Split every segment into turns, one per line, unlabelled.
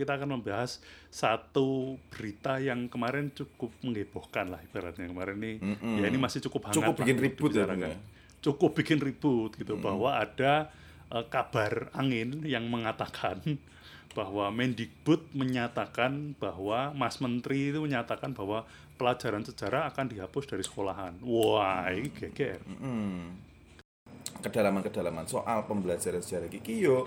kita akan membahas satu berita yang kemarin cukup menghebohkan lah ibaratnya kemarin ini
Mm-mm.
ya ini masih cukup hangat
Cukup bikin
untuk
ribut ya, ya?
cukup bikin ribut gitu bahwa ada eh, kabar angin yang mengatakan bahwa Mendikbud menyatakan bahwa Mas Menteri itu menyatakan bahwa pelajaran sejarah akan dihapus dari sekolahan. Wah, ini geger.
Mm. kedalaman-kedalaman soal pembelajaran sejarah iki yo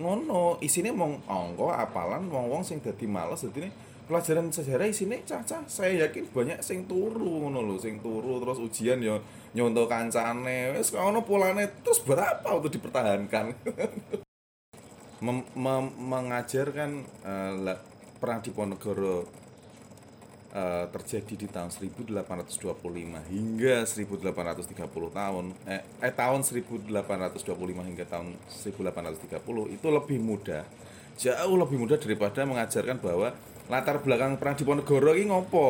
ngono isine mong angka apalan wong-wong sing dadi males dadi pelajaran sejarah isine cah-cah. Saya yakin banyak sing turu ngono lho sing turu terus ujian yo nyontoh kancane. Wis ngono polane terus berapa untuk dipertahankan? Mem- mem- mengajarkan eh, la- perang Diponegoro eh, terjadi di tahun 1825 hingga 1830 tahun eh, eh tahun 1825 hingga tahun 1830 itu lebih mudah. Jauh lebih mudah daripada mengajarkan bahwa latar belakang perang Diponegoro ini ngopo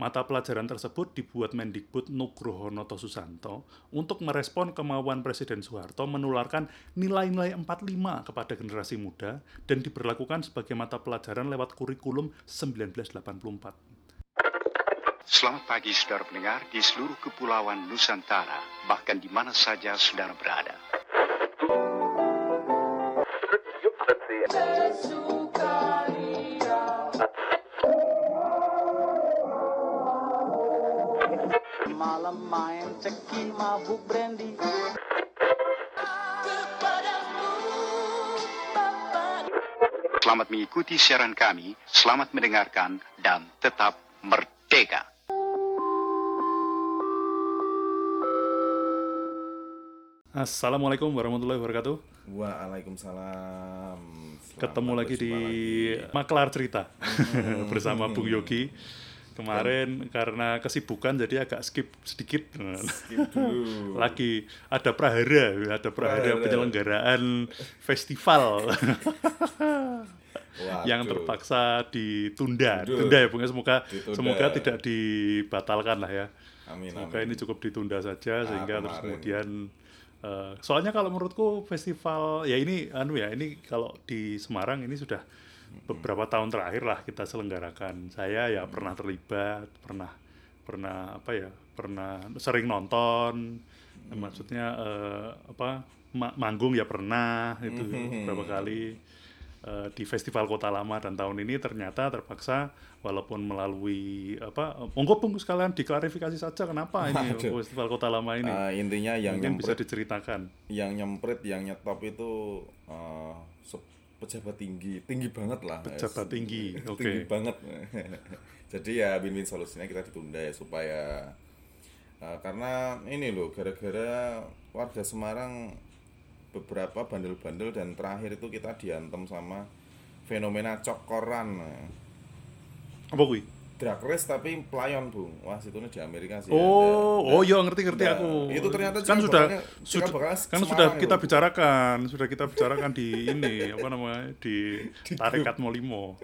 Mata pelajaran tersebut dibuat Mendikbud Nugroho Noto Susanto untuk merespon kemauan Presiden Soeharto menularkan nilai-nilai 45 kepada generasi muda dan diberlakukan sebagai mata pelajaran lewat kurikulum 1984.
Selamat pagi saudara pendengar di seluruh kepulauan Nusantara, bahkan di mana saja saudara berada.
Malam main ceki mabuk brandy
Selamat mengikuti siaran kami, selamat mendengarkan, dan tetap merdeka.
Assalamualaikum warahmatullahi wabarakatuh.
Waalaikumsalam Selamat
Ketemu lagi di
lagi.
Maklar Cerita bersama Bung Yogi. Kemarin karena kesibukan jadi agak skip sedikit.
Skip dulu.
lagi ada prahara, ada prahara penyelenggaraan festival yang terpaksa ditunda.
Tunda.
Tunda ya, Bung. Semoga
Ditunda.
semoga tidak dibatalkan lah ya.
Amin,
Semoga
amin.
ini cukup ditunda saja
Ah,
sehingga terus
kemarin.
kemudian eh, soalnya kalau menurutku festival ya ini anu ya ini kalau di Semarang ini sudah beberapa tahun terakhir lah kita selenggarakan. Saya ya pernah terlibat, pernah pernah apa ya, pernah sering nonton. Maksudnya eh, apa ma- manggung ya pernah itu beberapa kali eh, di Festival Kota Lama dan tahun ini ternyata terpaksa walaupun melalui apa monggo Bung sekalian diklarifikasi saja kenapa ini
Waduh.
Festival Kota Lama ini
Eh, intinya yang
mungkin bisa diceritakan
yang nyempret yang nyetop itu eh, se- pejabat tinggi tinggi banget lah.
Pejabat tinggi, oke.
tinggi banget. Jadi ya win-win solusinya kita ditunda ya supaya eh, karena ini loh gara-gara warga Semarang beberapa bandel-bandel dan terakhir itu kita diantem sama fenomena cokoran.
Apa kui
drag race tapi pelayon bung. Wah situ di Amerika sih.
Oh
ada.
oh iya ngerti ngerti
Nah,
aku.
Itu ternyata
kan
cikal
sudah sudah kan
Semarang
sudah kita bicarakan sudah kita bicarakan di ini apa namanya di Tarekat Molimo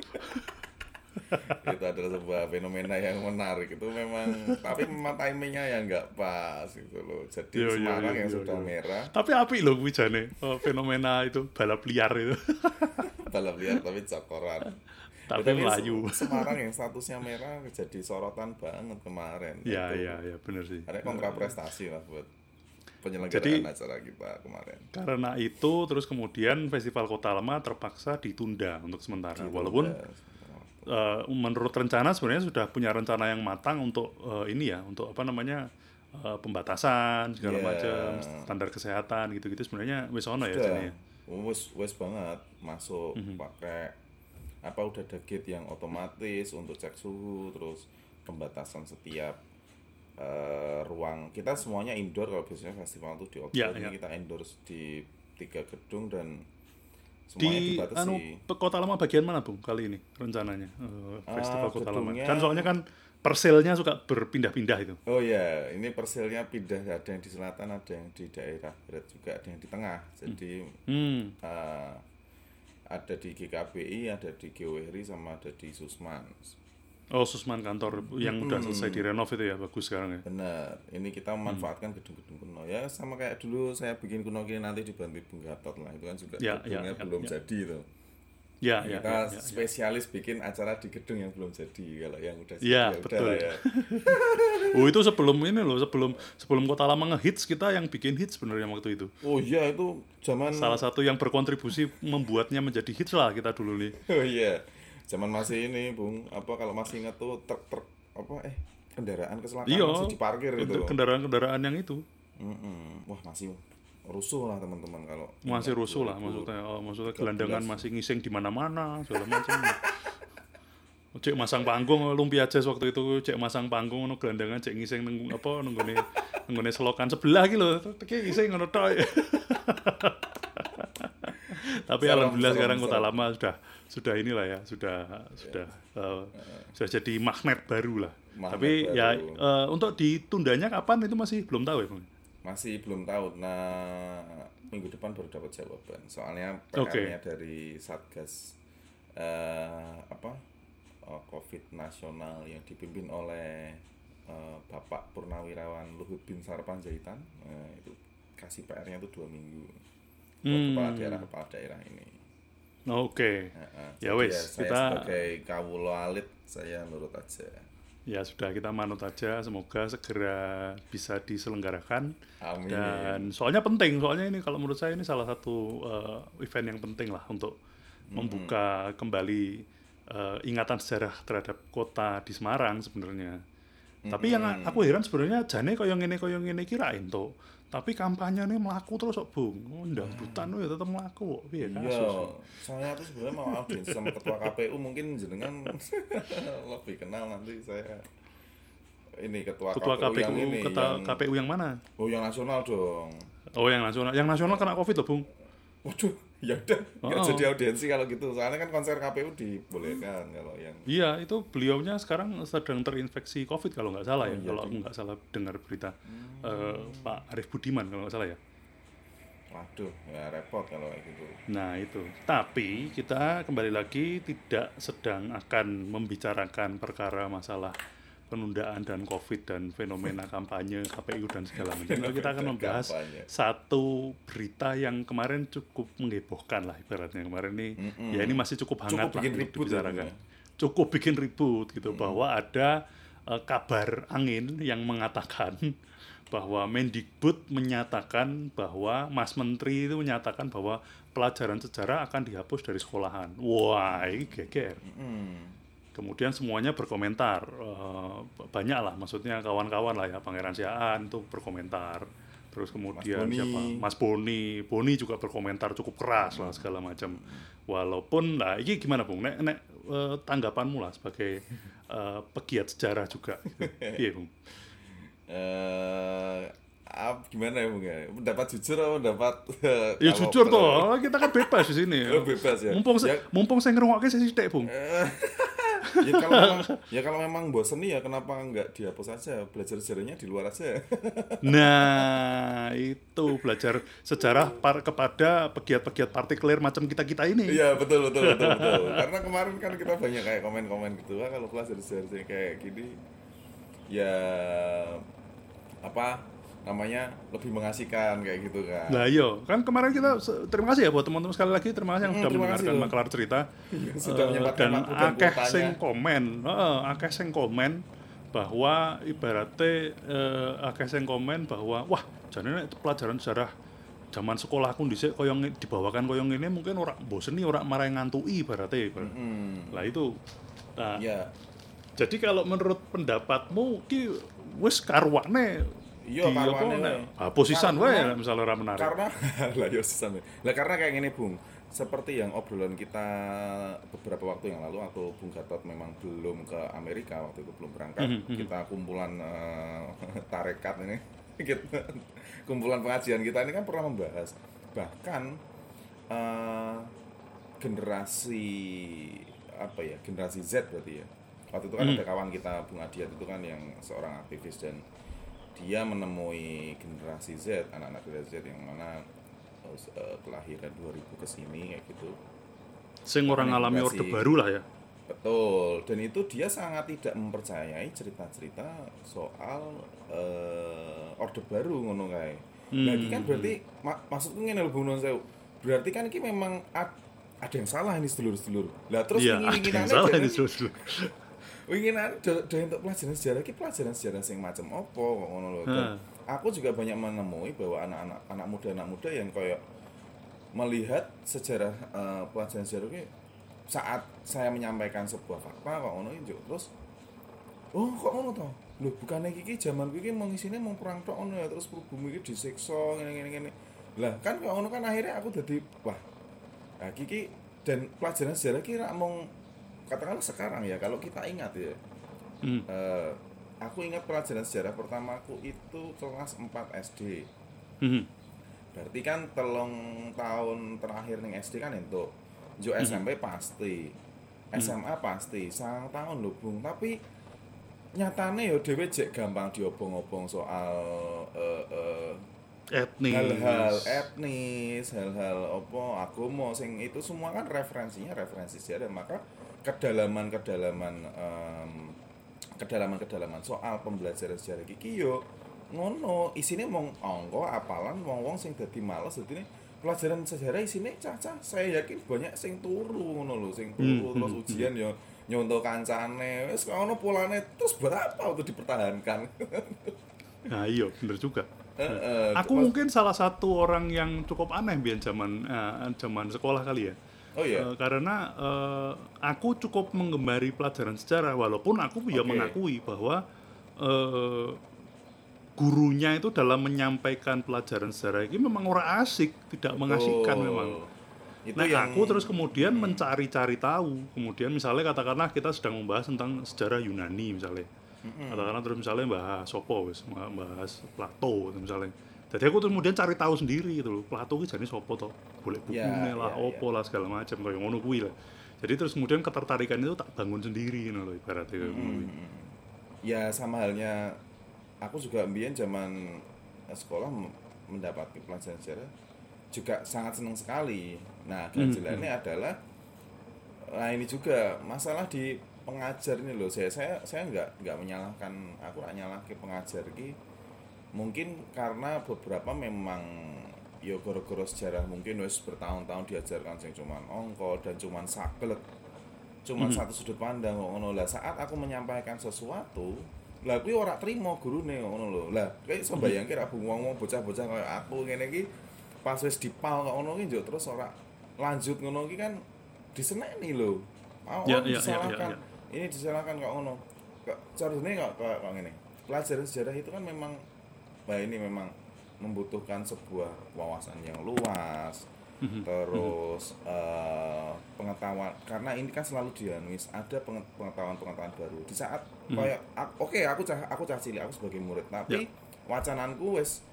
itu adalah sebuah fenomena yang menarik. Itu memang tapi memang timingnya yang nggak pas gitu loh. Jadi
Iya, iya,
Semarang
iya,
yang
iya,
sudah
iya.
merah.
Tapi api loh kui jane oh, fenomena itu balap liar itu.
Balap liar tapi cokoran
Tapi Melayu.
Se- Semarang yang statusnya merah jadi sorotan banget kemarin
ya
Itu
ya ya benar sih
ada kontraprestasi lah buat penyelenggaraan
Jadi-
acara kita kemarin
karena itu terus kemudian festival Kota Lama terpaksa ditunda untuk sementara walaupun eh, menurut rencana sebenarnya sudah punya rencana yang matang untuk eh, ini ya untuk apa namanya eh, pembatasan segala
Iya.
macam standar kesehatan gitu-gitu sebenarnya wis ono ya jadinya.
wes wes banget masuk
Mhm.
pakai apa udah ada gate yang otomatis untuk cek suhu terus pembatasan setiap eh, ruang. Kita semuanya indoor kalau biasanya festival itu di outdoor.
Ya,
ini
ya.
kita indoor di tiga gedung dan semuanya
di
dibatasi.
anu Kota Lama bagian mana Bung kali ini rencananya? Eh, festival
Ah,
Kota Lama. kan soalnya kan perselnya suka berpindah-pindah itu.
Oh ya, ini persilnya pindah. Ada yang di selatan, ada yang di daerah barat juga, ada yang di tengah. Jadi
hmm.
eh, ada di GKBI, ada di GWRI, sama ada di Susman.
oh Susman kantor yang udah
Hmm.
selesai direnov itu ya bagus sekarang ya
Benar, ini kita memanfaatkan gedung-gedung kuno ya sama kayak dulu saya bikin kuno gini nanti dibantu Bung Gatot lah itu kan juga
Ya,
gedungnya
ya, ya,
belum
ya.
jadi itu.
Ya, ya,
kita
ya, ya, ya.
spesialis bikin acara di gedung yang belum jadi kalau yang udah jadi
Iya,
ya udah
betul.
ya.
Oh itu sebelum ini loh, sebelum sebelum kota lama ngehits kita yang bikin hits sebenarnya waktu itu.
oh iya itu zaman
Salah satu yang berkontribusi membuatnya menjadi hits lah kita dulu nih.
oh iya zaman masih ini bung apa kalau masih ingat tuh truk truk apa eh kendaraan kecelakaan
Iya.
masih diparkir gitu
Kendaraan-kendaraan yang itu
Mm-mm. wah masih rusuh lah teman-teman kalau
masih rusuh lah
2000.
maksudnya. Oh, maksudnya gelandangan masih ngising di mana-mana segala macam. Cek masang panggung lumpia jazz waktu itu cek masang panggung ngono gelandangan cek ngising neng apa nenggone nenggone selokan sebelah gitu loh. Teki ngising ngono tok. Tapi alhamdulillah sekarang kota lama sudah sudah inilah ya, sudah sudah eh, sudah jadi magnet baru lah.
Magnet
Tapi ya
baru.
eh, untuk ditundanya kapan itu masih belum tahu ya, Bang.
Masih belum tahu nah minggu depan baru dapat jawaban soalnya. PR-nya dari satgas eh, apa eh, covid nasional yang dipimpin oleh eh, Bapak Purnawirawan Luhut Bin Sarpanjaitan eh, itu kasih PR-nya itu dua minggu
Hmm.
kepala daerah kepala daerah ini
Oke.
Heeh.
Ya
Jadi
wes,
saya
kita-
sebagai kawulo alit saya nurut aja
Ya sudah kita manut aja. Semoga segera bisa diselenggarakan.
Amin.
Dan soalnya penting. Soalnya ini kalau menurut saya ini salah satu eh, event yang penting lah untuk membuka kembali eh, ingatan sejarah terhadap kota di Semarang sebenarnya. Tapi yang aku heran sebenarnya jane koyo ngene koyo ngene kirain tuh. Tapi kampanye ini melaku terus kok bung, oh, butan ya tetap melaku kok,
Iya, saya tuh sebenarnya mau audiensi sama ketua KPU mungkin jenengan lebih kenal nanti saya ini ketua,
Ketua
KPU,
KPU,
yang ini
ketua
yang,
KPU yang mana?
oh yang nasional dong.
Oh yang nasional, yang nasional kena covid loh bung.
Waduh, ya udah nggak
Oh.
jadi audiensi kalau gitu. Soalnya kan konser KPU dibolehkan kalau yang
Iya, itu beliaunya sekarang sedang terinfeksi COVID kalau nggak salah ya.
Oh, iya,
kalau aku nggak salah dengar berita Eh, Pak Arief Budiman kalau nggak salah ya.
waduh ya repot kalau kayak gitu.
Nah itu. Tapi kita kembali lagi tidak sedang akan membicarakan perkara masalah penundaan dan COVID dan fenomena kampanye KPU dan segala macam. Nah, kita akan membahas
Kampanye.
satu berita yang kemarin cukup menghebohkan lah ibaratnya kemarin ini. Ya ini masih cukup hangat
Cukup bikin
lah untuk
ribut ya,
dibicarakan.
Bung,
Cukup bikin ribut gitu bahwa ada eh, kabar angin yang mengatakan bahwa Mendikbud menyatakan bahwa Mas Menteri itu menyatakan bahwa pelajaran sejarah akan dihapus dari sekolahan. Wah, ini geger.
Hmm.
Kemudian semuanya berkomentar, eh, banyak lah, maksudnya kawan-kawan lah ya, Pangeran Siaan itu berkomentar. Terus kemudian
Boni.
siapa? Mas Boni, Boni juga berkomentar cukup keras lah segala macam. Walaupun, nah ini gimana Bung? Nek, nek eh, tanggapanmu lah sebagai eh, pegiat sejarah juga. Iya Bung.
Eh, ap- gimana ya Bung ya? Pendapat jujur atau pendapat
Ya
kalau-
jujur toh, kita kan bebas di sini.
Oh, bebas ya.
Mumpung
Ya.
mumpung saya ngerungoknya saya sithik, Bung.
Ya kalau memang ya kalau memang bosen nih ya kenapa nggak dihapus aja? Belajar sejarahnya di luar aja.
Nah, itu belajar sejarah par kepada pegiat-pegiat partikelir macam kita-kita ini.
iya betul betul betul betul. Karena kemarin kan kita banyak kayak komen-komen gitu kalau belajar sejarah kayak gini ya apa namanya lebih mengasihkan kayak gitu kan
Lah iya, kan kemarin kita terima kasih ya buat teman-teman sekali lagi terima kasih yang
Hmm,
sudah mendengarkan
loh.
maklar cerita.
sudah
Eh,
menyempatkan
dan akeh sing komen, heeh, akeh sing komen bahwa ibaratnya eh, akeh sing komen bahwa wah jane pelajaran sejarah zaman sekolahku dhisik koyo nge- dibawakan koyo ngene mungkin ora bosen nih ora marai ngantui ibaratnya. ibarat.
Hmm,
Lah itu. Nah,
ya
Jadi kalau menurut pendapatmu ki wis karwane
Iya, wae.
ah, posisan
Karena-
wae misalnya ora menarik.
karena lah susah nih. lah karena kayak gini bung seperti yang obrolan kita beberapa waktu yang lalu atau Bung Gatot memang belum ke Amerika waktu itu belum berangkat
Mhm,
kita kumpulan eh, tarekat ini kumpulan pengajian kita ini kan pernah membahas bahkan eh, generasi apa ya generasi Z berarti ya waktu itu kan
Mhm.
ada kawan kita Bung Adiat itu kan yang seorang aktivis dan dia menemui generasi Z anak-anak generasi Z yang mana eh, kelahiran 2000 ke sini kayak gitu
Sing orang
Komunikasi.
orde baru lah ya.
betul dan itu dia sangat tidak mempercayai cerita-cerita soal eh, orde baru ngono kae
Hmm.
Nah, kan berarti mak maksudku ngene lho Bung. Berarti kan iki memang ad- ada yang salah ini sedulur-sedulur. Lah terus
Iya, ada
wingi-winginane
yang salah ini dulu.
Winginan do, do untuk pelajaran sejarah ki pelajaran sejarah sing macam apa kok ngono lho.
Heeh.
aku juga banyak menemui bahwa anak-anak anak muda anak muda yang kayak melihat sejarah eh, pelajaran sejarah ki saat saya menyampaikan sebuah fakta kok ngono iki terus oh kok ngono to lho bukannya iki zaman iki mau isine mau perang tok ngono ya terus pribumi iki disiksa ngene ngene ngene lah kan kok ngono kan akhirnya aku jadi wah nah kiki dan pelajaran sejarah ki rak mung katakanlah sekarang ya kalau kita ingat ya
Hmm.
eh, aku ingat pelajaran sejarah pertamaku itu kelas 4 SD
Hmm.
berarti kan telung tahun terakhir nih SD kan itu jo SMP pasti SMA pasti sang tahun lho bung tapi nyatane yo dhewe jek gampang diobong-obong soal eh, eh,
Etnis.
hal-hal etnis, hal-hal apa agama sing itu semua kan referensinya referensi sejarah maka kedalaman-kedalaman em, kedalaman-kedalaman soal pembelajaran sejarah. Iki yo ngono isine mong angka apalan wong-wong sing dadi males dadi pelajaran sejarah isine cacah saya yakin banyak sing turu ngono lho sing turu
Hmm,
terus
hmm,
ujian yo nyontoh kancane. Wis ngono polane terus berapa untuk dipertahankan?
Nah, iya, bener juga.
Heeh,
Aku
terus-
mungkin salah satu orang yang cukup aneh biar zaman eh, zaman sekolah kali ya.
Oh iya
Eh, karena eh, aku cukup mengemari pelajaran sejarah walaupun aku ya
Oke.
mengakui bahwa eh, gurunya itu dalam menyampaikan pelajaran sejarah ini memang orang asik, tidak mengasihkan
Oh,
memang.
Itu
Nah,
yang
aku terus kemudian mencari-cari tahu. Kemudian misalnya katakanlah kita sedang membahas tentang sejarah Yunani misalnya. Katakanlah terus misalnya bahas Sopo bahas Plato misalnya. Jadi aku terus kemudian cari tahu sendiri gitu loh. Plato ki jane sopo to? Boleh
Ya,
bukunya lah,
ya,
opo lah segala macam kayak ngono kuwi lah. Jadi terus kemudian ketertarikan itu tak bangun sendiri gitu loh ibaratnya ngono kuwi.
ya sama halnya aku juga mbien zaman sekolah m- mendapati pelajaran sejarah juga sangat senang sekali. Nah,
Hmm,
ganjelannya adalah nah ini juga masalah di pengajar ini loh. Saya saya saya nggak nggak menyalahkan aku nggak nyalahke pengajar ki mungkin karena beberapa memang yo goro-goro sejarah mungkin wis bertahun-tahun diajarkan sing cuman ongko dan cuman saklek. Cuman satu sudut pandang kok ngono. Lah saat aku menyampaikan sesuatu lah kuwi ora trimo gurune ngono lho. Lah kayak iso bayangke ra bung wong bocah-bocah kaya aku ngene iki pas wis dipal kok ngono ki njuk terus ora lanjut ngono ki kan diseneni lho. Oh,
Ya, ya, ya,
disalahkan.
ya,
ini disalahkan kok ngono. Kok carane kok kok ngene. Pelajaran sejarah itu kan memang bah ini memang membutuhkan sebuah wawasan yang luas
Mhm.
terus eh, pengetahuan karena ini kan selalu dianuis ada penge- pengetahuan-pengetahuan baru di saat
Mhm.
kayak ak- oke aku cah aku cah cilik aku sebagai murid tapi
Ya.
wacananku wes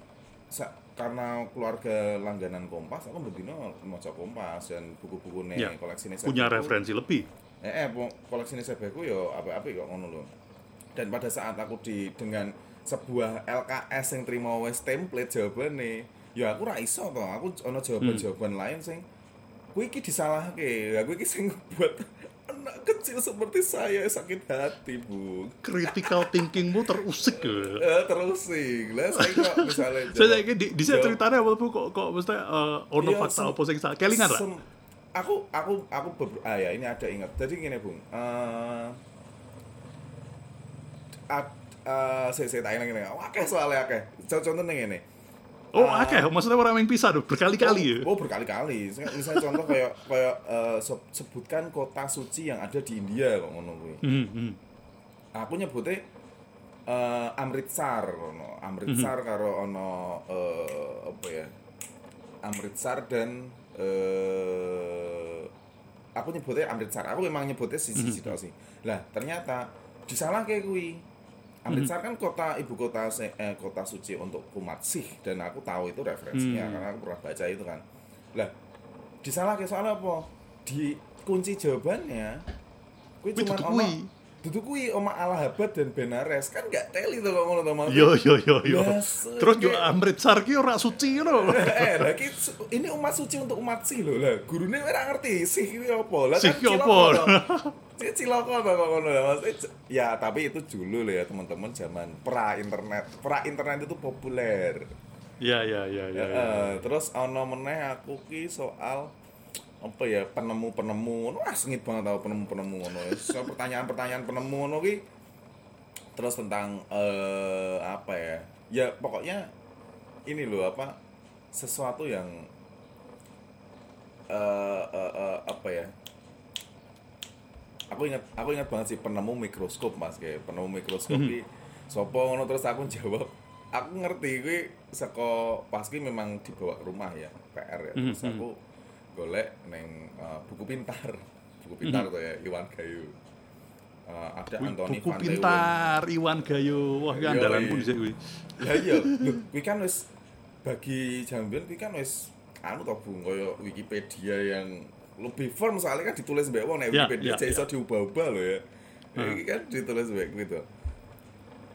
sa- karena keluarga langganan Kompas aku berdino maca Kompas dan buku-buku nih
Ya,
koleksi
Punya referensi lebih.
eh, eh koleksi ini sebeku yo apa-apa kok ngono lho. Dan pada saat aku di dengan sebuah LKS yang terima wes template jawabane, ya aku ra iso to. Aku ono jawaban-jawaban lain sing kuwi iki disalahke. Ya kuwi iki sing buat anak kecil seperti saya sakit hati, Bu.
Critical thinkingmu terusik ya.
Eh, terus sih. Lah saya kok misalnya
Saya ini di, di saya ceritanya apa bu kok kok mesti eh, ono
Iya,
fakta apa sing salah. Kelingan lah.
Aku aku aku beber- ah ya ini ada ingat. Jadi gini bung. Eh ad, eh, saya saya tak ingat Oke soalnya oke. Contohnya ini.
Oh,
Ah.
akeh, maksudnya orang yang pisah tuh berkali-kali ya.
Oh, oh, berkali-kali. Misalnya contoh kayak kayak se- sebutkan kota suci yang ada di India kok ngono kuwi.
Hmm, hmm.
Aku nyebutnya eh Amritsar ono. Amritsar karo ono eh, apa ya? Amritsar dan eh aku nyebutnya Amritsar. Aku memang nyebutnya sisi situ sih. Lah, ternyata disalah kayak kuwi. Amritsar kan kota ibu kota eh, kota suci untuk umat Sikh dan aku tahu itu referensinya
Hmm.
karena aku pernah baca itu kan. Lah, disalah kayak soalnya apa? Di kunci jawabannya Kuwi cuma ono. Dudu kuwi Oma Allahabad dan Benares kan gak teli tuh kok ngono to Mas.
Yo yo yo yo.
Yes,
Terus
oke.
yo Amritsar ki ora suci ngono.
eh, lah ki su- ini umat suci untuk umat sih lho lah. Gurune ora ngerti sih kuwi apa. Lah
Sih
kan
ki
ciloko kok ngono lah Mas. Eh, Ya, tapi itu dulu loh ya teman-teman zaman pra internet. Pra internet itu populer.
Ya ya ya ya. ya.
Terus ana meneh aku ki soal apa ya penemu-penemu ngono. Ah sengit banget tau penemu-penemu ngono. So, pertanyaan-pertanyaan penemu ngono ki terus tentang eh apa ya? Ya pokoknya ini loh apa sesuatu yang eh eh, eh, apa ya? Aku ingat aku ingat banget sih penemu mikroskop mas kayak penemu mikroskop ki sopo ngono? Terus aku jawab aku ngerti kuwi saka pas ki memang dibawa ke rumah ya PR ya. Terus aku golek neng eh, buku pintar buku pintar tuh ya Iwan Gayu Eh, ada Anthony
buku
Van Leeuwen.
pintar Iwan Gayo wah
iya.
pun dhisik kuwi
Ya iya, kuwi kan wis bagi jambian kuwi kan wis anu to Bung kaya Wikipedia yang lebih firm soalnya kan ditulis mbek wong nek
Ya,
Wikipedia cek
ya.
iso diubah-ubah lho ya. Iki kan ditulis mbek gitu.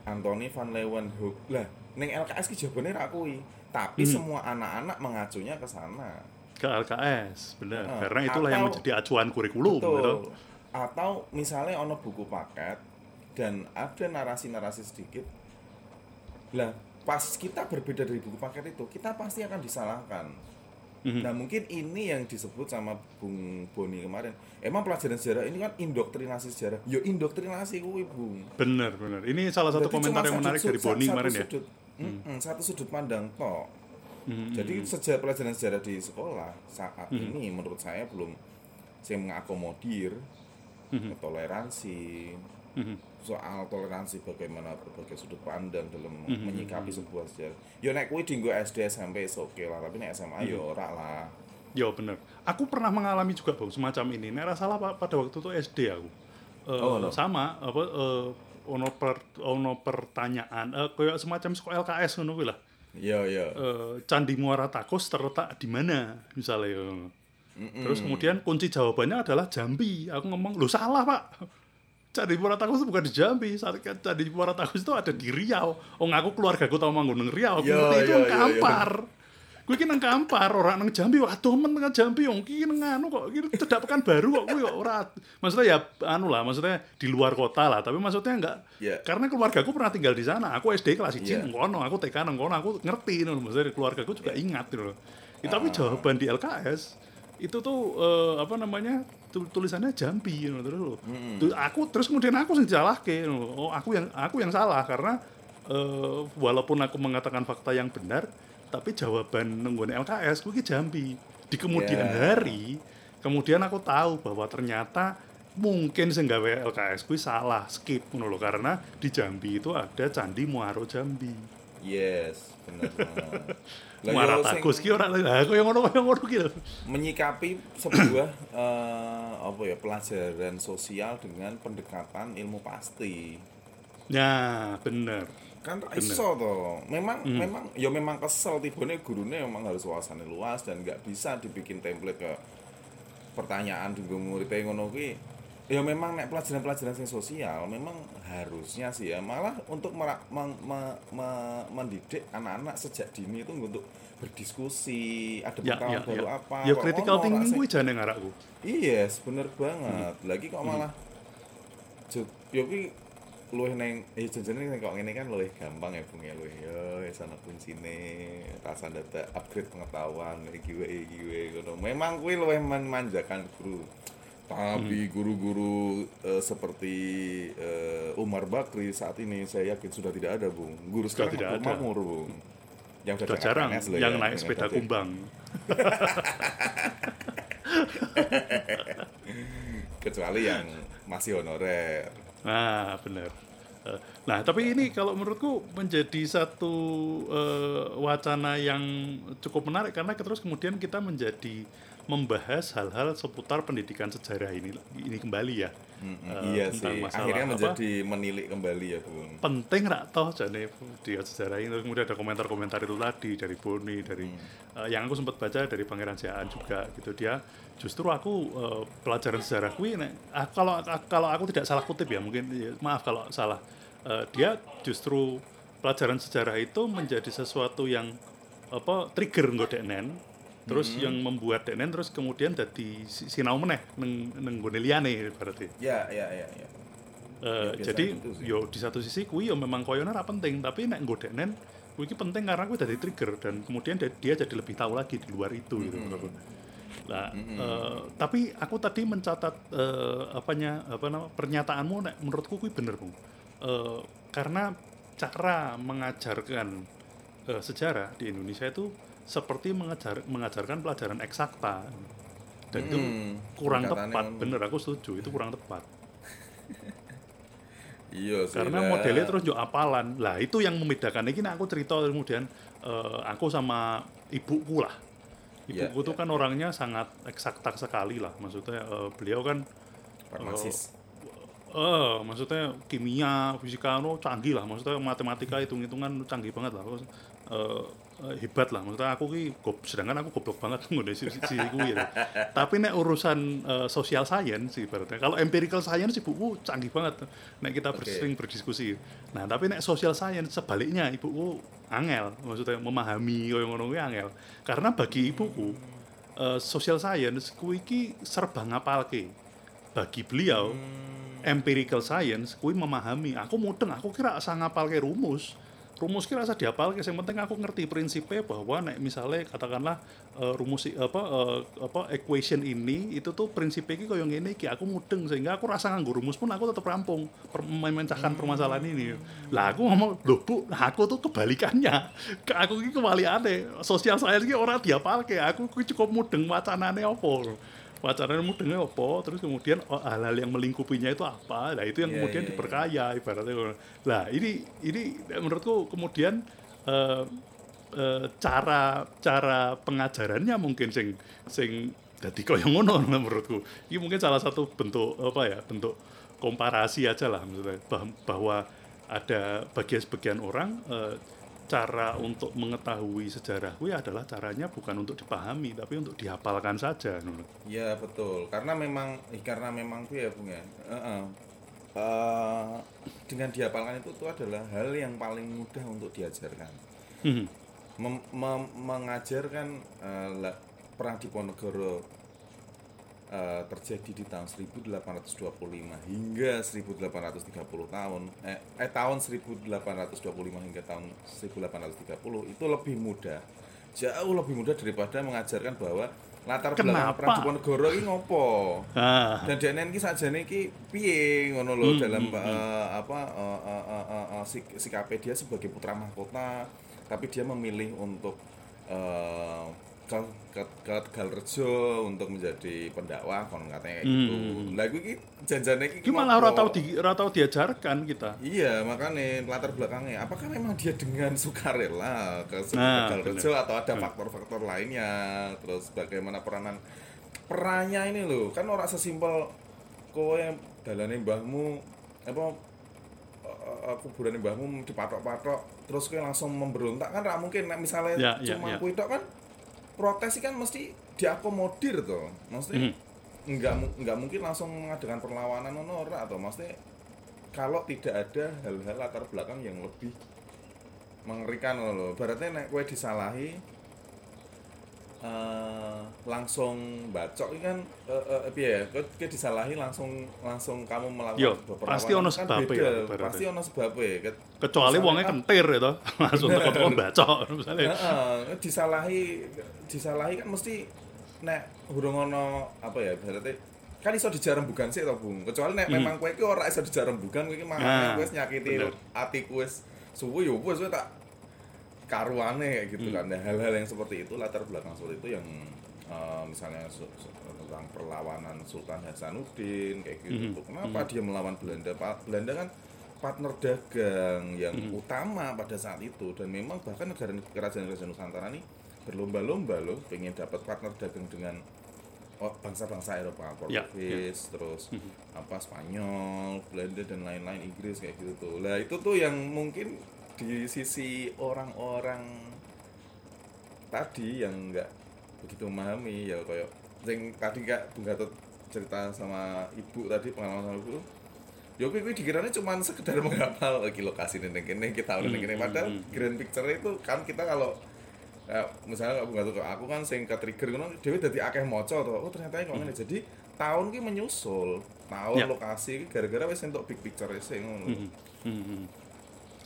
Anthony van Leeuwenhoek. Lah, ning LKS ki jawabane ra kuwi. Tapi
Hmm.
semua anak-anak mengacunya ke sana.
Ke LKS benar
Heeh.
karena itulah yang
Atau-
menjadi acuan kurikulum gitu
Atau misalnya ono buku paket dan ada narasi-narasi sedikit. Lah, pas kita berbeda dari buku paket itu, kita pasti akan disalahkan.
Mhm.
Nah, mungkin ini yang disebut sama Bung Boni kemarin. Emang pelajaran sejarah ini kan indoktrinasi sejarah. Yo indoktrinasi kuwi, Bung.
benar benar ini salah satu
Berarti
komentar yang menarik dari
sud-
Boni
satu
kemarin ya
sudut, satu sudut pandang toh.
Mhm,
Jadi sejarah pelajaran sejarah di sekolah saat
Hmm.
ini menurut saya belum saya mengakomodir
Mhm.
toleransi
mhm.
soal toleransi bagaimana berbagai sudut pandang dalam
Mhm.
menyikapi sebuah sejarah. Yo nek kuwi dinggo SD SMP oke lah, tapi nek SMA
Mhm.
yo ora lah.
Ya bener. Aku pernah mengalami juga bang semacam ini. Nek salah pa- pada waktu itu SD aku. Eh,
Oh, no.
Sama apa eh, ono per ono pertanyaan eh kayak semacam sekolah LKS ngono lah.
Yo yo.
Eh, Candi Muara Takus terletak di mana misalnya.
Mm-mm.
Terus kemudian kunci jawabannya adalah Jambi. Aku ngomong, "Loh salah, Pak." Candi Muara Takus itu bukan di Jambi. Candi Muara Takus itu ada di Riau. Oh, ngaku keluarga aku tau manggon nang Riau. Aku
Yo,
ngerti itu
yo,
nang
yo, yo.
Kampar. Kuwi ki nang Kampar, ora nang Jambi. Waduh, men nang Jambi wong ki nang anu kok iki cedak pekan baru kok kuwi kok ora. Maksudnya ya anu lah, maksudnya di luar kota lah, tapi maksudnya enggak
Iya.
karena keluarga aku pernah tinggal di sana. Aku SD kelas 1
Iya.
nang kono, aku TK nang kono, aku ngerti loh. Maksudnya keluarga aku juga ingat gitu loh. Ya, tapi jawaban di LKS itu tuh eh, apa namanya tu- tulisannya Jambi gitu, terus loh. Tuh, aku terus kemudian aku sing disalahke gitu loh. oh aku yang aku yang salah karena eh, walaupun aku mengatakan fakta yang benar tapi jawaban nenggone LKS kuwi ki Jambi di kemudian
Ya.
hari kemudian aku tahu bahwa ternyata mungkin sing gawe LKS kuwi salah skip ngono karena di Jambi itu ada Candi Muaro Jambi
Yes. Lah,
Muara Takus ki ora lah kaya ngono kaya ngono lho.
menyikapi sebuah eh, apa ya pelajaran sosial dengan pendekatan ilmu pasti
Ya, bener.
Kan
Bener.
iso toh memang
Hmm.
memang ya memang kesel tibane gurune memang harus wawasannya luas dan nggak bisa dibikin template ke pertanyaan di muridnya ngono kuwi ya memang nek pelajaran-pelajaran sing sosial memang harusnya sih ya malah untuk mera- meng- me- me- mendidik anak-anak sejak dini itu untuk berdiskusi ada
Ya,
pengetahuan
ya,
baru
ya.
apa
Ya critical thinking kuwi jane ngarakku.
Yes, bener banget. Lagi kok malah Jut, yo ki luwih neng eh jenenge ning kok ngene kan luwih gampang ya Bung ya luwih yo wis ana kuncine rasa data upgrade pengetahuan iki wae iki wae ngono. Memang kuwi luwih memanjakan guru. Tapi guru-guru eh, seperti eh, Umar Bakri saat ini saya yakin sudah tidak ada, Bung. Guru
Sudah
sekarang
tidak
makmur,
ada.
makmur, Bung. Yang
Sudah jarang yang
ya,
naik sepeda
datang.
kumbang.
kecuali yang masih honorer.
Nah, benar. Eh, Nah, tapi ini kalau menurutku menjadi satu eh, wacana yang cukup menarik karena terus kemudian kita menjadi membahas hal-hal seputar pendidikan sejarah ini ini kembali ya.
Mm-mm,
Eh,
iya
tentang
sih.
masalah
Akhirnya
apa?
menjadi menilik kembali ya, Bung.
penting rak toh jane di sejarah ini Terus kemudian ada komentar-komentar itu tadi dari Boni dari
Hmm.
eh, yang aku sempat baca dari Pangeran Siaan juga gitu dia justru aku eh, pelajaran sejarah kuwi nek ah, kalau kalau aku tidak salah kutip ya mungkin ya, maaf kalau salah. Eh, dia justru pelajaran sejarah itu menjadi sesuatu yang apa trigger nggo deknen terus
Hmm.
yang membuat deknen terus kemudian jadi si- sinau meneh neng neng liyane berarti
Ya, ya, ya, ya.
Eh,
biasa
jadi
gitu
yo di satu sisi kui yo memang koyonya ora penting tapi nek nggodeknen kui iki penting karena kui jadi trigger dan kemudian dia, dia jadi lebih tahu lagi di luar itu gitu
Hmm.
menurutku. Lah, eh, tapi aku tadi mencatat eh, apanya apa nama pernyataanmu nek menurutku kuwi bener, Bung. Eh, karena cara mengajarkan eh, sejarah di Indonesia itu seperti mengajar mengajarkan pelajaran eksakta. Dan itu
Hmm,
kurang
pendekatannya
tepat,
ngono.
bener aku setuju, itu kurang tepat.
Iya sih.
karena modelnya terus yo apalan lah itu yang membedakan ini aku cerita kemudian eh, aku sama ibuku lah Ibuku tuh
ya.
kan orangnya sangat eksakta sekali lah. Maksudnya eh, beliau kan eh maksudnya kimia fisika no canggih lah. Maksudnya matematika hitung hitungan canggih banget lah. Terus, eh, hebat lah. Maksudnya aku ki gob- sedangkan aku goblok banget ngono si si kuwi ya. tapi nek urusan eh, social science sih ibaratnya kalau empirical science ibuku canggih banget. Nek kita
Oke.
sering berdiskusi. Nah tapi nek social science sebaliknya ibuku angel. Maksudnya memahami koyo ngono kuwi angel. Karena bagi ibuku eh, social science kuwi iki serba ngapalke. Bagi beliau empirical science kuwi memahami. Aku mudeng aku kira asa ngapalke rumus rumus kira asa dihafalke yang penting aku ngerti prinsipnya bahwa nek misalnya katakanlah eh, rumus apa eh, apa equation ini itu tuh prinsipnya iki koyo ngene iki aku mudeng sehingga aku rasa nganggo rumus pun aku tetap rampung per- memecahkan permasalahan ini. Lah aku ngomong loh bu aku tuh kebalikannya. Ke aku iki kebalikannya sosial science iki ora dihafalke aku kuwi cukup mudeng wacanane apa wacananya mudengnya apa? Terus kemudian oh, hal-hal yang melingkupinya itu apa? Nah itu yang
Iya,
kemudian
iya, iya.
diperkaya ibaratnya lah ini ini menurutku kemudian eh, eh, cara cara pengajarannya mungkin sing sing jadi koyo ngono lah menurutku. Ini mungkin salah satu bentuk apa ya bentuk komparasi aja lah maksudnya. Bah- bahwa ada bagian sebagian orang eh, cara untuk mengetahui sejarah kuwi adalah caranya bukan untuk dipahami tapi untuk dihafalkan saja ngono.
Iya betul, karena memang eh, karena memang tuh ya Bung ya. Heeh. Eh, dengan dihafalkan itu tuh adalah hal yang paling mudah untuk diajarkan.
Hmm.
Mem- mem- mengajarkan eh, la- perang Diponegoro eh, terjadi di tahun 1825 hingga 1830 tahun. Eh, eh tahun 1825 hingga tahun 1830 itu lebih mudah. Jauh lebih mudah daripada mengajarkan bahwa latar belakang perang Diponegoro ini ngopo?
Ah,
dan denen iki sajane iki piye ngono lho
Hmm,
dalam
hmm,
eh, apa eh, eh, eh, eh, eh, sik- sikapnya dia sebagai putra mahkota tapi dia memilih untuk eh, ke Tegalrejo untuk menjadi pendakwah kon katanya kayak gitu.
Hmm.
Lah iki janjane iki
malah ora tau di ora tau diajarkan kita.
Iya, makanya latar belakangnya. Apakah memang dia dengan sukarela ke
Nah,
Tegalrejo atau ada
Hmm.
faktor-faktor lainnya? Terus bagaimana peranan perannya ini loh? Kan orang sesimpel kowe dalane mbahmu apa eh, eh, kuburan mbahmu dipatok-patok terus kowe langsung memberontak kan ra mungkin nek misalnya
Ya, ya,
cuma
ya.
kuwi tok kan protes kan mesti diakomodir tuh. Maksudnya
Mhm.
nggak nggak mungkin langsung mengadakan perlawanan ono ora atau maksudnya kalau tidak ada hal-hal latar belakang yang lebih mengerikan lho. Berarti nek kowe disalahi eh, langsung bacok ini kan eh, piye ya? Kowe disalahi langsung langsung kamu melakukan
Yo,
sebuah
pasti ono
kan
sebabnya
beda.
ya.
Pasti ono sebabnya. Ket-
Kecuali
misalnya
wongnya
kan-
kentir itu, langsung teko-teko bacok misalnya.
Heeh, disalahi disalahi kan mesti nek urung ono apa ya berarti kan iso dijarembugan sih to Bung. Kecuali nek memang kowe iki ora iso dijarembugan kowe iki
Hmm. Nah,
mangan kowe wis nyakiti atiku wis suwe yo wis kowe tak karuane kayak
Hmm.
gitu kan. Hal-hal yang seperti itu latar belakang seperti itu yang eh, misalnya tentang perlawanan Sultan Hasanuddin kayak gitu.
Mhm.
Kenapa dia melawan Belanda? Pa- Belanda kan partner dagang yang
Mhm.
utama pada saat itu dan memang bahkan negara kerajaan-kerajaan Nusantara ini berlomba-lomba loh pengen dapat partner dagang dengan oh, bangsa-bangsa Eropa
Ya,
Portugis terus
Mhm.
apa Spanyol Belanda dan lain-lain Inggris kayak gitu tuh lah itu tuh yang mungkin di sisi orang-orang tadi yang nggak begitu memahami ya kayak yang tadi kak Bung Gatot cerita sama ibu tadi pengalaman sama ibu ya kuwi kuwi dikiranya cuma sekedar menghafal lagi lokasi neng kene kita udah neng kene
Hmm,
padahal
hmm, hmm.
grand picture itu kan kita kalau ya, misalnya Bung Gatot aku kan sing ke trigger ngono dhewe dadi akeh maca to oh ternyata kok ngene jadi tahun ki menyusul tahun
Ya.
lokasi gara-gara wis entuk big picture sing ngono.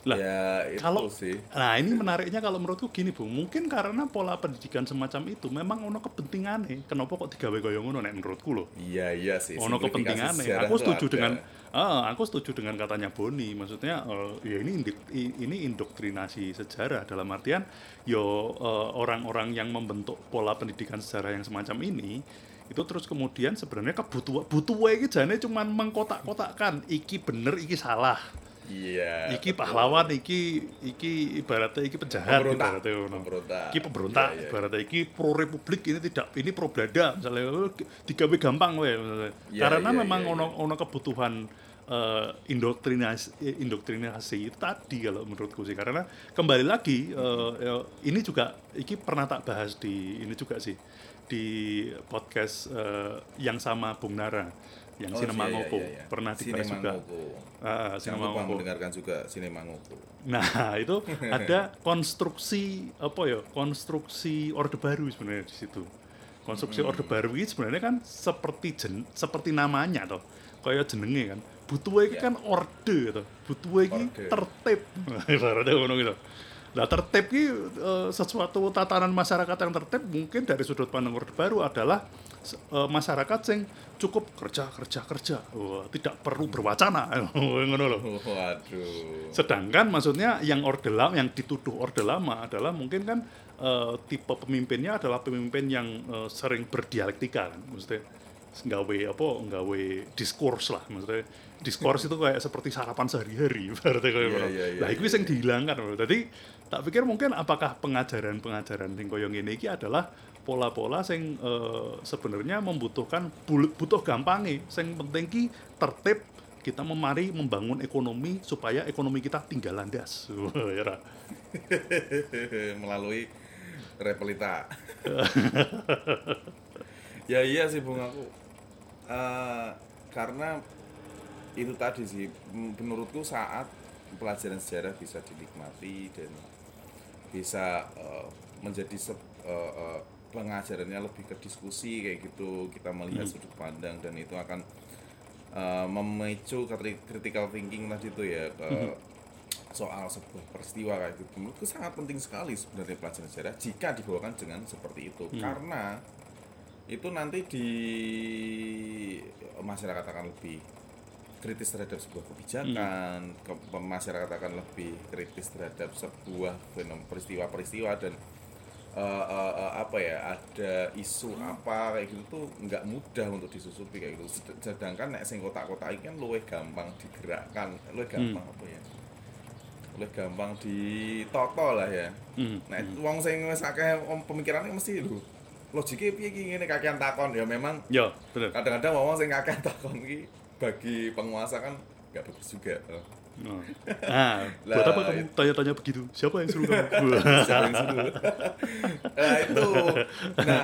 Lah,
ya itu
kalau
sih.
nah ini menariknya kalau menurutku gini bung mungkin karena pola pendidikan semacam itu memang ono kepentingannya kenapa kok digawe kaya ngono nek menurutku loh
iya iya sih.
Ono
sejarah
aku setuju dengan ah, aku setuju dengan katanya Boni. Maksudnya eh, ya ini indi- i- ini indoktrinasi sejarah. Dalam artian yo eh, orang-orang yang membentuk pola pendidikan sejarah yang semacam ini itu terus kemudian sebenarnya kebutuhan butuh iki jane cuman mengkotak-kotakkan iki bener iki salah
iya
iki
betul.
pahlawan iki iki ibaratnya iki penjahat
Pemberontak.
ibaratnya ngono.
Pemberontak.
iki pemberontak
Iya, iya.
ibaratnya iki pro republik ini tidak ini pro belanda misalnya digawe gampang we misalnya.
Iya,
karena
iya,
memang
iya,
ono ono kebutuhan eh, indoktrinasi eh, indoktrinasi itu tadi kalau menurutku sih karena kembali lagi eh, ini juga iki pernah tak bahas di ini juga sih di podcast eh, yang sama Bung Nara yang
Oh,
Sinema
iya, iya,
Ngoko
iya, iya.
pernah dibahas juga
Ngoko.
Ah,
Jangan
Sinema
lupa
Ngoko.
mendengarkan juga Sinema Ngoko.
Nah, itu ada konstruksi apa ya? Konstruksi Orde Baru sebenarnya di situ. Konstruksi
Hmm.
Orde Baru ini sebenarnya kan seperti jen, seperti namanya toh. Kayak jenenge kan. Butuh iki
Ya.
kan orde toh. Butuh iki tertib. Ibaratnya ngono gitu. Nah, tertib ini eh, sesuatu tatanan masyarakat yang tertib mungkin dari sudut pandang Orde Baru adalah eh, masyarakat yang cukup kerja kerja kerja, Wah, tidak perlu berwacana, ngono loh.
Waduh.
Sedangkan maksudnya yang orde lama, yang dituduh orde lama adalah mungkin kan eh, tipe pemimpinnya adalah pemimpin yang eh, sering berdialektika kan, maksudnya nggawe apa, nggawe diskurs lah, maksudnya diskurs itu kayak seperti sarapan sehari-hari, berarti kayak ngono.
iya, iya,
Lah itu yang dihilangkan. Jadi tak pikir mungkin apakah pengajaran-pengajaran yang koyo ngene iki adalah pola-pola sing eh, sebenarnya membutuhkan butuh gampange, sing penting ki tertib kita memari membangun ekonomi supaya ekonomi kita tinggal landas. ya
melalui repelita. ya iya sih bung aku Eh, karena itu tadi sih menurutku saat pelajaran sejarah bisa dinikmati dan bisa eh, menjadi se- eh, eh, pengajarannya lebih ke diskusi kayak gitu. Kita melihat sudut pandang dan itu akan eh, memicu critical thinking tadi itu ya ke soal sebuah peristiwa kayak gitu. Menurutku sangat penting sekali sebenarnya pelajaran sejarah jika dibawakan dengan seperti itu. Karena itu nanti di masyarakat akan lebih kritis terhadap sebuah kebijakan, ke- masyarakat akan lebih kritis terhadap sebuah peristiwa-peristiwa dan eh, eh, eh, apa ya ada isu apa kayak gitu tuh nggak mudah untuk disusupi kayak gitu. Sed- Sedangkan nek sing kotak-kotak iki kan luwih gampang digerakkan, luwih gampang apa ya? Luwih gampang ditoto lah ya.
Hmm.
Nah, wong sing wis akeh om- pemikirannya mesti lho. Logike piye iki ngene kakean takon ya memang
Ya, benar.
kadang-kadang wong sing kakean takon iki bagi penguasa kan nggak bagus juga.
Nah, Nah, buat
Lah,
apa kamu tanya-tanya begitu? Siapa yang suruh kamu?
Siapa yang suruh? nah itu nah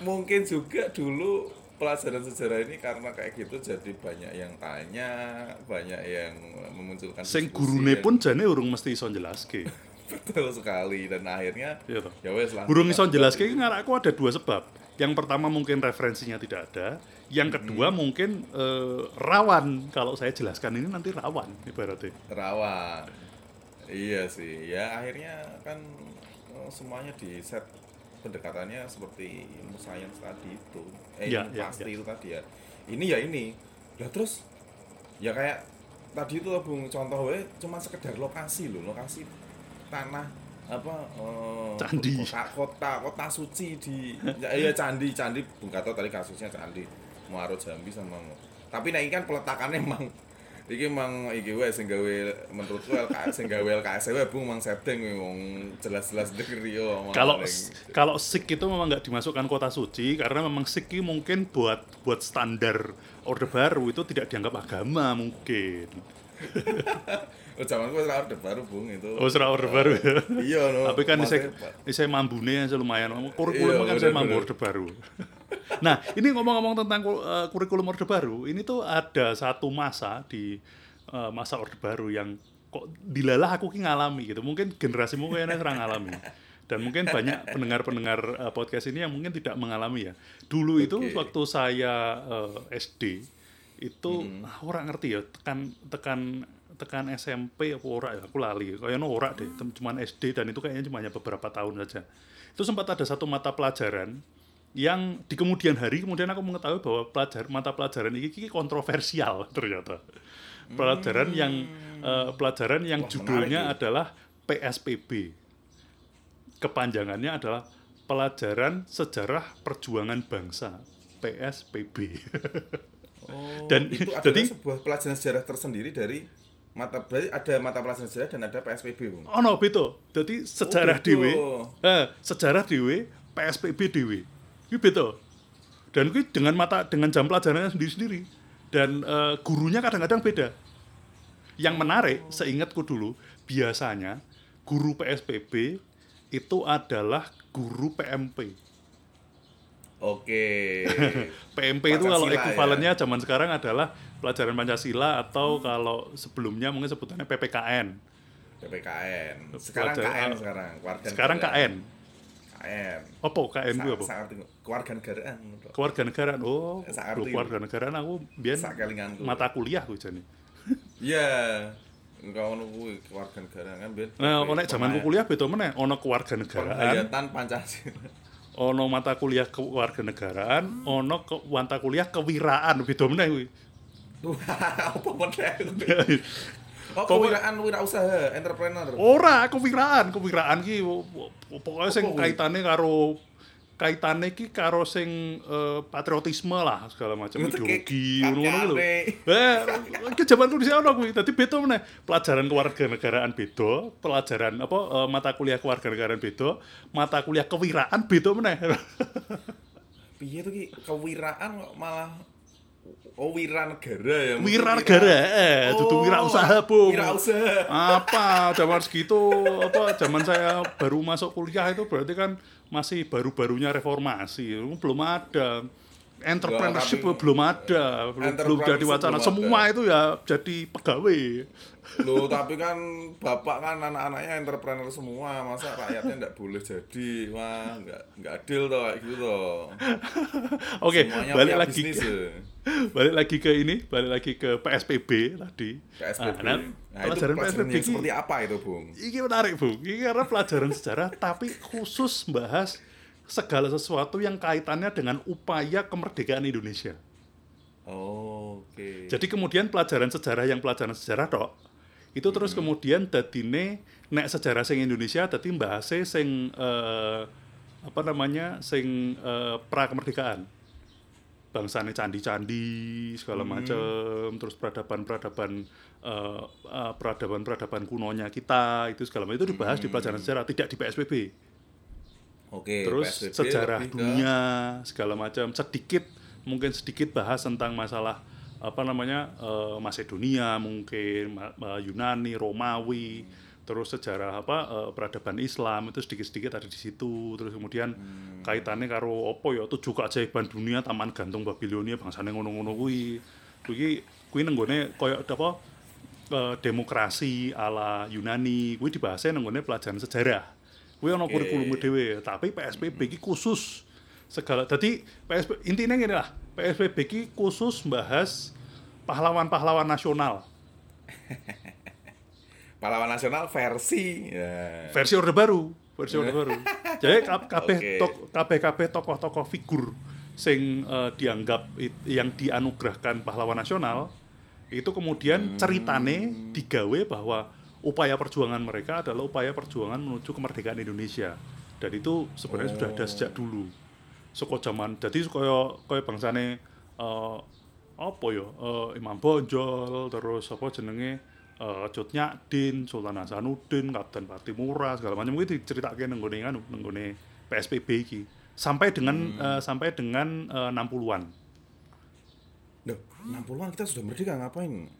mungkin juga dulu pelajaran sejarah ini karena kayak gitu jadi banyak yang tanya banyak yang memunculkan
Sing gurune
yang
pun jane urung mesti iso njelaske.
betul sekali dan akhirnya
Iya
ya wes lah
Burung iso jelaske iki ngarakku ada dua sebab. Yang pertama mungkin referensinya tidak ada, yang kedua mungkin eh, rawan. Kalau saya jelaskan ini nanti rawan ibaratnya.
rawan. Iya sih. Ya akhirnya kan eh, semuanya di set. Pendekatannya seperti ilmu sains tadi itu. Eh
Ya, ya,
pasti
ya.
itu tadi ya. Ini ya ini. Lah terus? Ya kayak tadi itu bung contoh we cuma sekedar lokasi loh. Lokasi tanah apa eh,
Candi.
kota kota kota suci di ya, iya candi candi bung Gatot tadi kasusnya candi Muaro Jambi sama tapi nah ini kan peletakannya emang iki emang iki wae sing gawe menurutku LKS sing gawe LKS wae bung mang setting wong jelas-jelas negeri yo
Kalau kalau sik itu memang nggak dimasukkan kota suci karena memang sik mungkin buat buat standar orde baru itu tidak dianggap agama mungkin.
oh zaman gue orde baru bung itu
Oh, serah orde baru ya.
iya no
Tapi kan saya saya mambune lumayan. Kurikulum
Iya,
kan saya mambu orde baru. nah, ini ngomong-ngomong tentang uh, kurikulum orde baru, ini tuh ada satu masa di uh, masa orde baru yang kok dilalah aku ki ngalami gitu. Mungkin generasimu kayaknya serang ngalami. Dan mungkin banyak pendengar-pendengar uh, podcast ini yang mungkin tidak mengalami ya. Dulu itu
Oke.
waktu saya uh, SD itu
Hmm.
orang ngerti ya tekan tekan tekan SMP apa ora ya aku lali. Kayaknya ora deh cuman SD dan itu kayaknya cuma hanya beberapa tahun saja. Itu sempat ada satu mata pelajaran yang di kemudian hari kemudian aku mengetahui bahwa pelajar mata pelajaran ini ini kontroversial ternyata. Pelajaran yang eh, pelajaran yang
Wah,
judulnya
menarik
adalah PSPB kepanjangannya adalah pelajaran sejarah perjuangan bangsa PSPB
Oh,
Dan-
itu adalah
jadi-
sebuah pelajaran sejarah tersendiri dari mata berarti ada mata pelajaran sejarah dan ada PSPB, Bung.
Oh no, betul. Jadi sejarah
betul.
dhewe, eh, sejarah dhewe, PSBB dhewe. Itu betul. Dan itu dengan mata dengan jam pelajarannya sendiri-sendiri. Dan eh, gurunya kadang-kadang beda. Yang menarik, seingatku dulu, biasanya guru PSBB itu adalah guru PMP.
Oke.
PMP itu kalau
Pancasila, ya.
ekuivalennya zaman sekarang adalah pelajaran Pancasila atau kalau sebelumnya mungkin sebutannya PPKN.
PPKN. Sekarang
Pelajaran-
KN sekarang, keluarga
Sekarang KN.
KN.
Apa KN itu apa?
Sangat keluarga negaraan.
kewarganegaraan oh
Sak
lho,
arti.
kewarganegaraan aku
kelinganku.
mata kuliah ku jane
Iya. Enggak ono kuwi keluarga negaraan kan ben.
nah nek zamanku kuliah beda meneh ana kewarganegaraan
Penghayatan Pancasila.
Ana mata kuliah kewarganegaraan ana ke mata kuliah kewiraan beda meneh kuwi
apa meneh? Oh, kewiraan wirausaha, entrepreneur.
ora kewiraan kewiraan ki pokoknya sing kaitane karo kaitane ki karo sing eh, patriotisme lah segala macam
Itu
ideologi ngono-ngono lho. Eh, ke zamanku di ono kuwi. Dadi beda meneh. Pelajaran kewarganegaraan beda, pelajaran apa eh, mata kuliah kewarganegaraan beda, mata kuliah kewiraan beda meneh.
Piye tuh ki kewiraan kok malah Oh, wira negara ya.
Wira negara, eh,
Oh,
wira usaha, Bung.
Wira usaha.
apa zaman segitu apa zaman saya baru masuk kuliah itu berarti kan masih baru-barunya reformasi. Belum ada. Entrepreneurship belum ada. Belum, jadi wacana. semua
ada.
itu ya jadi pegawai
Loh, tapi kan bapak kan anak-anaknya entrepreneur semua, masa rakyatnya enggak boleh jadi? Wah, enggak enggak adil toh kayak gitu toh.
oke
Semuanya
balik lagi
bisnis,
ke,
ya.
balik lagi ke ini balik lagi ke PSPB tadi
PSBB.
nah,
Nah, itu
pelajaran
pelajaran
PSBB
yang
ini-
seperti apa itu, Bung?
Ini menarik bu, ini karena pelajaran sejarah tapi khusus bahas segala sesuatu yang kaitannya dengan upaya kemerdekaan Indonesia.
Oh, Oke.
Jadi kemudian pelajaran sejarah yang pelajaran sejarah tok itu terus kemudian dadine nek sejarah sing Indonesia dadi bahase sing eh, apa namanya sing eh, pra kemerdekaan. Bangsane candi-candi segala macam, terus peradaban-peradaban eh, eh, peradaban-peradaban kunonya kita itu segala macam itu dibahas di pelajaran sejarah, tidak di PSBB.
Oke,
Terus
PSBB
sejarah dunia segala macam sedikit mungkin sedikit bahas tentang masalah apa namanya eh, Macedonia mungkin Ma- Yunani Romawi terus sejarah apa eh, peradaban Islam itu sedikit-sedikit ada di situ terus kemudian
Hmm.
kaitannya karo apa ya tujuh keajaiban dunia Taman Gantung Babilonia bangsane ngono-ngono kuwi. Kuwi kuwi nenggone koyo apa eh, demokrasi ala Yunani kuwi dibahasnya nenggone pelajaran sejarah. Kuwi ana kurikulum dhewe tapi PSBB iki khusus segala jadi PSB intinya gini lah PSBB iki khusus bahas pahlawan-pahlawan nasional.
Pahlawan nasional versi ya.
versi orde baru versi orde baru. Jadi kab- kabeh
Oke.
tok kabeh kabeh tokoh-tokoh figur sing eh, dianggap it- yang dianugerahkan pahlawan nasional itu kemudian ceritane digawe bahwa upaya perjuangan mereka adalah upaya perjuangan menuju kemerdekaan Indonesia. Dan itu sebenarnya sudah ada sejak dulu saka zaman jadi kaya kaya bangsane eh, apa ya eh, Imam Bonjol terus apa jenenge eh, Cut Nyadin Sultan Hasanuddin Kapten Patimura segala macam. Itu diceritake nang nggone anu nang PSBB iki. Sampai dengan eh, sampai dengan eh, 60-an
Loh, 60-an kita sudah merdeka ngapain?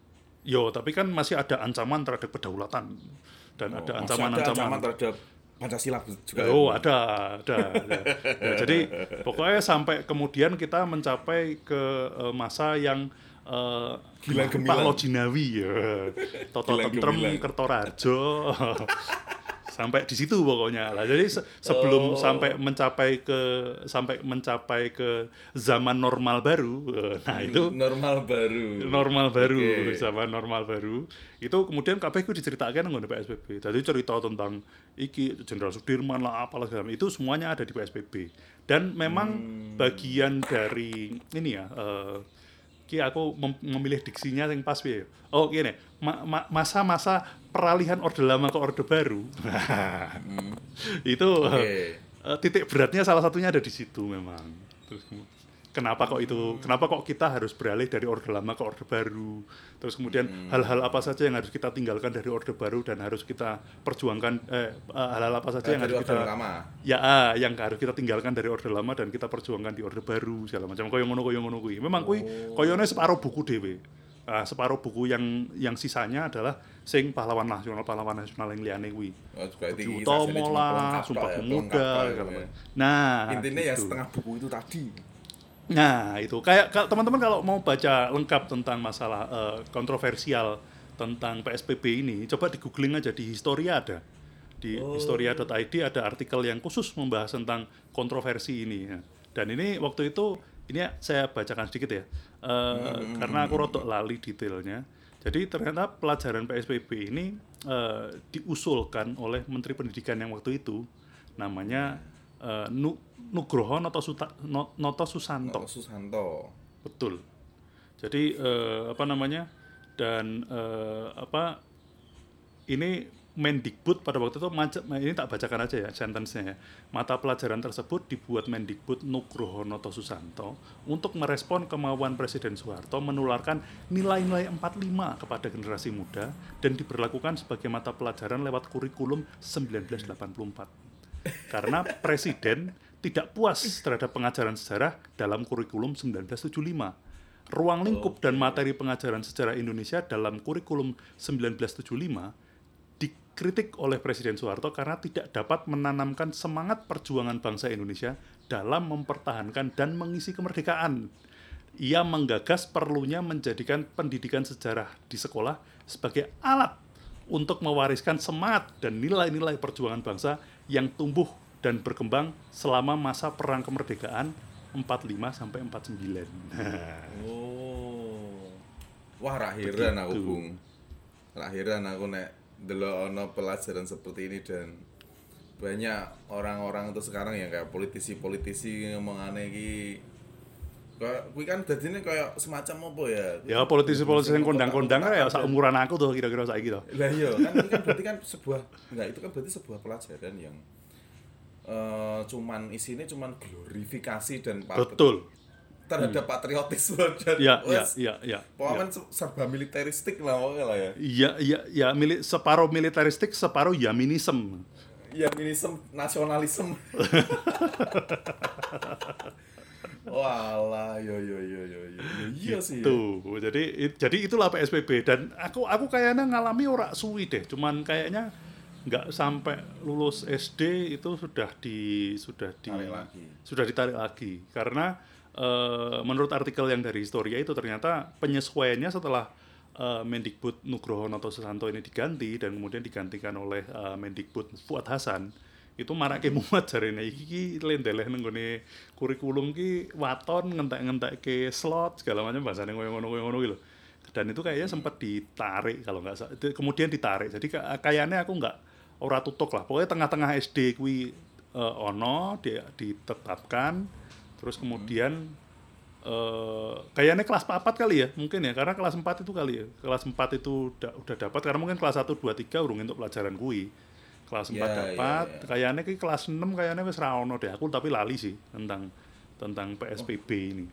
Yo, tapi kan masih ada ancaman terhadap kedaulatan. Dan ada
Oh, masih
ancaman-ancaman.
ancaman terhadap Pancasila juga. ya,
Oh,
Bung?
ada, ada. ada. Ya, jadi pokoknya sampai kemudian kita mencapai ke eh, masa yang eh,
Gilang
Pak. Lojinawi ya. Toto Tentrem. Kertorajo. sampai di situ pokoknya lah jadi se- sebelum
Oh.
sampai mencapai ke sampai mencapai ke zaman normal baru nah itu
normal baru.
normal baru
Oke.
zaman normal baru itu kemudian kabeh itu diceritakan nggak PSBB jadi cerita tentang iki Jenderal Sudirman lah apalah segala itu semuanya ada di PSBB dan memang
Hmm.
bagian dari ini ya eh, ki aku mem- memilih diksinya yang pas piye. oh gini ma- ma- masa-masa peralihan orde lama ke orde baru itu
Hmm. Oke.
eh, titik beratnya salah satunya ada di situ memang terus kenapa kok itu kenapa kok kita harus beralih dari orde lama ke orde baru terus kemudian
Hmm.
hal-hal apa saja yang harus kita tinggalkan dari orde baru dan harus kita perjuangkan eh, eh, hal-hal apa saja yang harus kita
lama.
ya ah, yang harus kita tinggalkan dari orde lama dan kita perjuangkan di orde baru segala macam koyo ngono koyo ngono kuwi memang kuwi
Oh.
koyone separuh buku dhewe Ah, separuh buku yang yang sisanya adalah sing pahlawan nasional pahlawan nasional yang liane kuwi
Oh, berarti
Budi Utomo lah, Sumpah
ya,
Pemuda,
ya.
macam. Nah,
Intinya ya
gitu.
setengah buku itu tadi.
Nah, itu kayak kalau teman-teman kalau mau baca lengkap tentang masalah eh, kontroversial tentang PSBB ini, coba di googling aja di Historia ada. Di
Oh.
historia.id ada artikel yang khusus membahas tentang kontroversi ini. ya. Dan ini waktu itu ini ya, saya bacakan sedikit ya. Eh, karena aku rotok lali detailnya. Jadi ternyata pelajaran PSBB ini eh, diusulkan oleh Menteri Pendidikan yang waktu itu namanya Nu- Nugroho Noto, Suta- No- Noto Susanto.
Noto Susanto.
Betul. Jadi eh, apa namanya? Dan eh, apa ini Mendikbud pada waktu itu ini tak bacakan aja ya sentence-nya ya. Mata pelajaran tersebut dibuat Mendikbud Nugroho Noto Susanto untuk merespon kemauan Presiden Soeharto menularkan nilai-nilai 45 kepada generasi muda dan diberlakukan sebagai mata pelajaran lewat kurikulum 1984 karena presiden tidak puas terhadap pengajaran sejarah dalam kurikulum 1975. Ruang lingkup dan materi pengajaran sejarah Indonesia dalam kurikulum 1975 dikritik oleh Presiden Soeharto karena tidak dapat menanamkan semangat perjuangan bangsa Indonesia dalam mempertahankan dan mengisi kemerdekaan. Ia menggagas perlunya menjadikan pendidikan sejarah di sekolah sebagai alat untuk mewariskan semangat dan nilai-nilai perjuangan bangsa yang tumbuh dan berkembang selama masa perang kemerdekaan 45 sampai 49.
Oh. Wah, rakhiran aku. Bung. Rakhiran aku nek delok ono pelajaran seperti ini dan banyak orang-orang itu sekarang yang kayak politisi-politisi ngomong aneh ki kuwi kan dadine kayak semacam apa ya?
ya politisi-politisi yang kondang-kondang ya sak umuran aku tuh kira-kira saiki tuh.
Lah iya, kan ini kan berarti kan sebuah enggak itu kan berarti sebuah pelajaran yang eh cuman isinya cuman glorifikasi dan
Betul.
Terhadap patriotisme dan
Ya, ya, ya, ya.
pokoknya kan serba militeristik lah pokoknya lah ya.
Iya, iya, ya, milik separuh militeristik, separuh yaminism.
Ya minisem nasionalisme. Walah, yo yo yo yo yo. Iya sih. ya.
Tuh, jadi it- jadi itulah PSBB dan aku aku kayaknya ngalami ora suwi deh, cuman kayaknya nggak sampai lulus SD itu sudah di sudah di
Tarik lagi.
sudah ditarik lagi karena eh, menurut artikel yang dari Historia itu ternyata penyesuaiannya setelah eh, Mendikbud Nugroho Noto Susanto ini diganti dan kemudian digantikan oleh eh, Mendikbud Fuad Hasan itu marake muat jarene iki ki lendeleh nang nggone kurikulum ki waton ngentek-ngentekke slot segala macam bahasane koyo ngono koyo ngono lho. Dan itu kayaknya sempat ditarik kalau nggak Kemudian ditarik. Jadi ka- kayaknya aku nggak ora tutuk lah. Pokoknya tengah-tengah SD kuwi eh, ono di, ditetapkan terus kemudian eh kayaknya kelas 4 kali ya mungkin ya karena kelas 4 itu kali ya kelas 4 itu udah, udah dapat karena mungkin kelas 1 2 3 urung untuk pelajaran kui kelas 4
Ya, ya,
dapat
ya.
kayaknya ki kelas 6 kayaknya wis ra ono deh aku tapi lali sih tentang tentang PSBB ini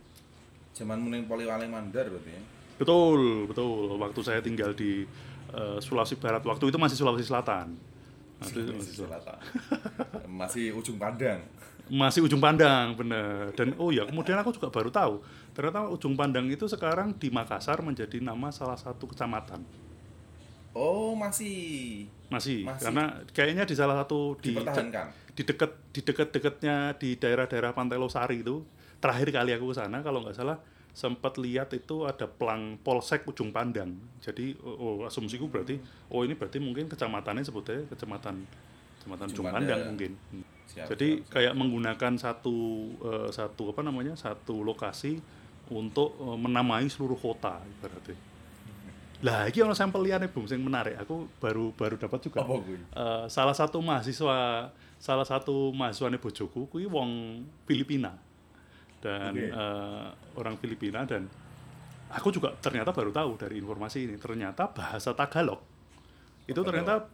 Zaman muning Poliwali Mandar berarti ya.
betul betul waktu saya tinggal di eh, Sulawesi Barat waktu itu masih Sulawesi Selatan masih Sulawesi
Selatan. Masih ujung pandang.
Masih ujung pandang bener dan oh ya kemudian aku juga baru tahu ternyata ujung pandang itu sekarang di Makassar menjadi nama salah satu kecamatan
Oh, masih
masih,
Masih.
karena kayaknya di salah satu di di dekat di dekat-dekatnya di daerah-daerah Pantai Losari itu terakhir kali aku ke sana kalau nggak salah sempat lihat itu ada pelang polsek ujung pandang jadi oh, oh, asumsiku berarti oh ini berarti mungkin kecamatannya sebutnya kecamatan jembatan
Jumanda.
Jumandang mungkin.
Siap,
Jadi
siap, siap.
kayak menggunakan satu eh, satu apa namanya satu lokasi untuk eh, menamai seluruh kota ibaratnya. Lah, iki ono sampel liyane Bung sing menarik. Aku baru baru dapat juga.
Apa?
Eh, salah satu mahasiswa salah satu mahasiswane bojoku kuwi wong Filipina. Dan
Oke.
eh, orang Filipina dan aku juga ternyata baru tahu dari informasi ini ternyata bahasa Tagalog itu ternyata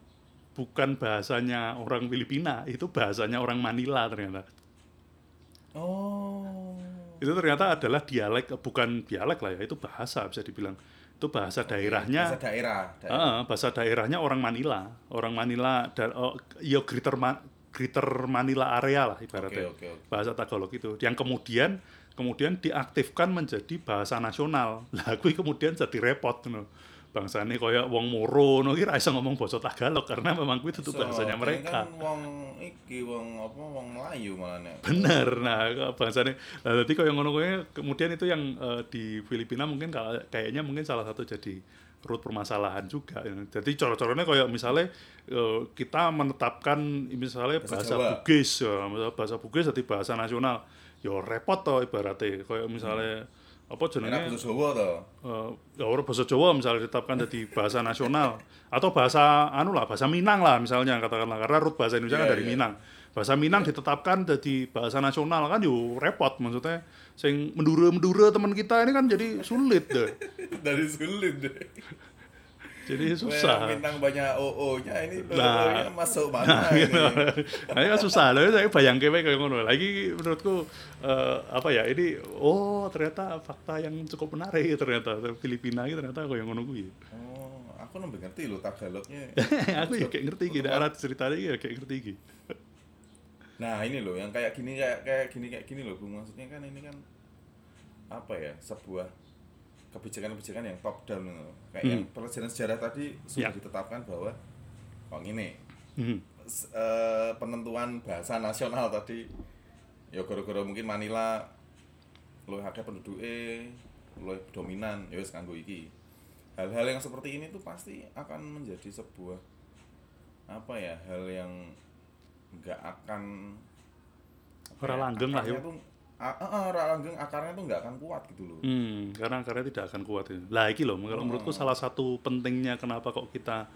bukan bahasanya orang Filipina, itu bahasanya orang Manila ternyata.
Oh.
Itu ternyata adalah dialek bukan dialek lah ya, itu bahasa bisa dibilang. Itu bahasa daerahnya
Bahasa daerah. daerah.
Ah, bahasa daerahnya orang Manila, orang Manila dan oh, ya Greater Ma- Greater Manila area lah ibaratnya.
Oke, oke, oke.
Bahasa Tagalog itu yang kemudian kemudian diaktifkan menjadi bahasa nasional. Lah kuwi kemudian jadi repot ngono. Bangsane kaya wong Moro ngono ki ra iso ngomong basa Tagalog karena memang kuwi itu
So,
bahasanya
ini
mereka.
Kan wong iki wong apa wong Melayu malah nek.
Bener, nah bangsane. Nah, jadi kalau ngono kuwi kemudian itu yang eh, di Filipina mungkin kayaknya mungkin salah satu jadi root permasalahan juga. Jadi coro-corone kayak misalnya eh, kita menetapkan misalnya
Bahasa
bahasa,
Jawa.
Bugis, ya, bahasa Bugis jadi bahasa nasional. Ya repot toh ibaratnya kayak misalnya apa jenenge?
Bahasa Jawa to.
eh, ya Jawa misalnya ditetapkan jadi bahasa nasional. Atau bahasa anu lah bahasa Minang lah misalnya katakanlah. Karena root bahasa Indonesia kan
Iya,
dari
iya.
Minang. Bahasa Minang ditetapkan jadi bahasa nasional kan yo repot maksudnya. Sing mendura-mendura teman kita ini kan jadi sulit deh.
Dari sulit deh.
Jadi susah
Bintang banyak OO-nya ini
Nah.
Masuk
Nah,
mana ini?
nah, ini kan susah loh. Saya bayang kayak kayak ngono. Lagi menurutku eh, apa ya ini oh ternyata fakta yang cukup menarik ternyata Filipina ini ternyata kayak ngono kuwi.
Oh, aku nembe ngerti loh Tagalognya.
aku ya kayak ngerti gitu arah ceritanya ya kayak ngerti gitu.
Nah ini loh yang kayak gini kayak kayak gini kayak gini loh. Maksudnya kan ini kan apa ya sebuah kebijakan-kebijakan yang top down loh. Kayak
Hmm.
yang pelajaran sejarah tadi sudah
Ya.
ditetapkan bahwa kok gini
Hmm.
eh, penentuan bahasa nasional tadi ya gara-gara mungkin Manila luwih akeh penduduknya luwih dominan ya wis kanggo iki hal-hal yang seperti ini tuh pasti akan menjadi sebuah apa ya hal yang nggak akan apa
Ora
ya,
langgeng lah,
akarnya ah, ora langgeng akarnya tuh nggak akan kuat gitu loh
Hmm, karena karena tidak akan kuat ini. Lah iki loh, kalau menurutku salah satu pentingnya kenapa kok kita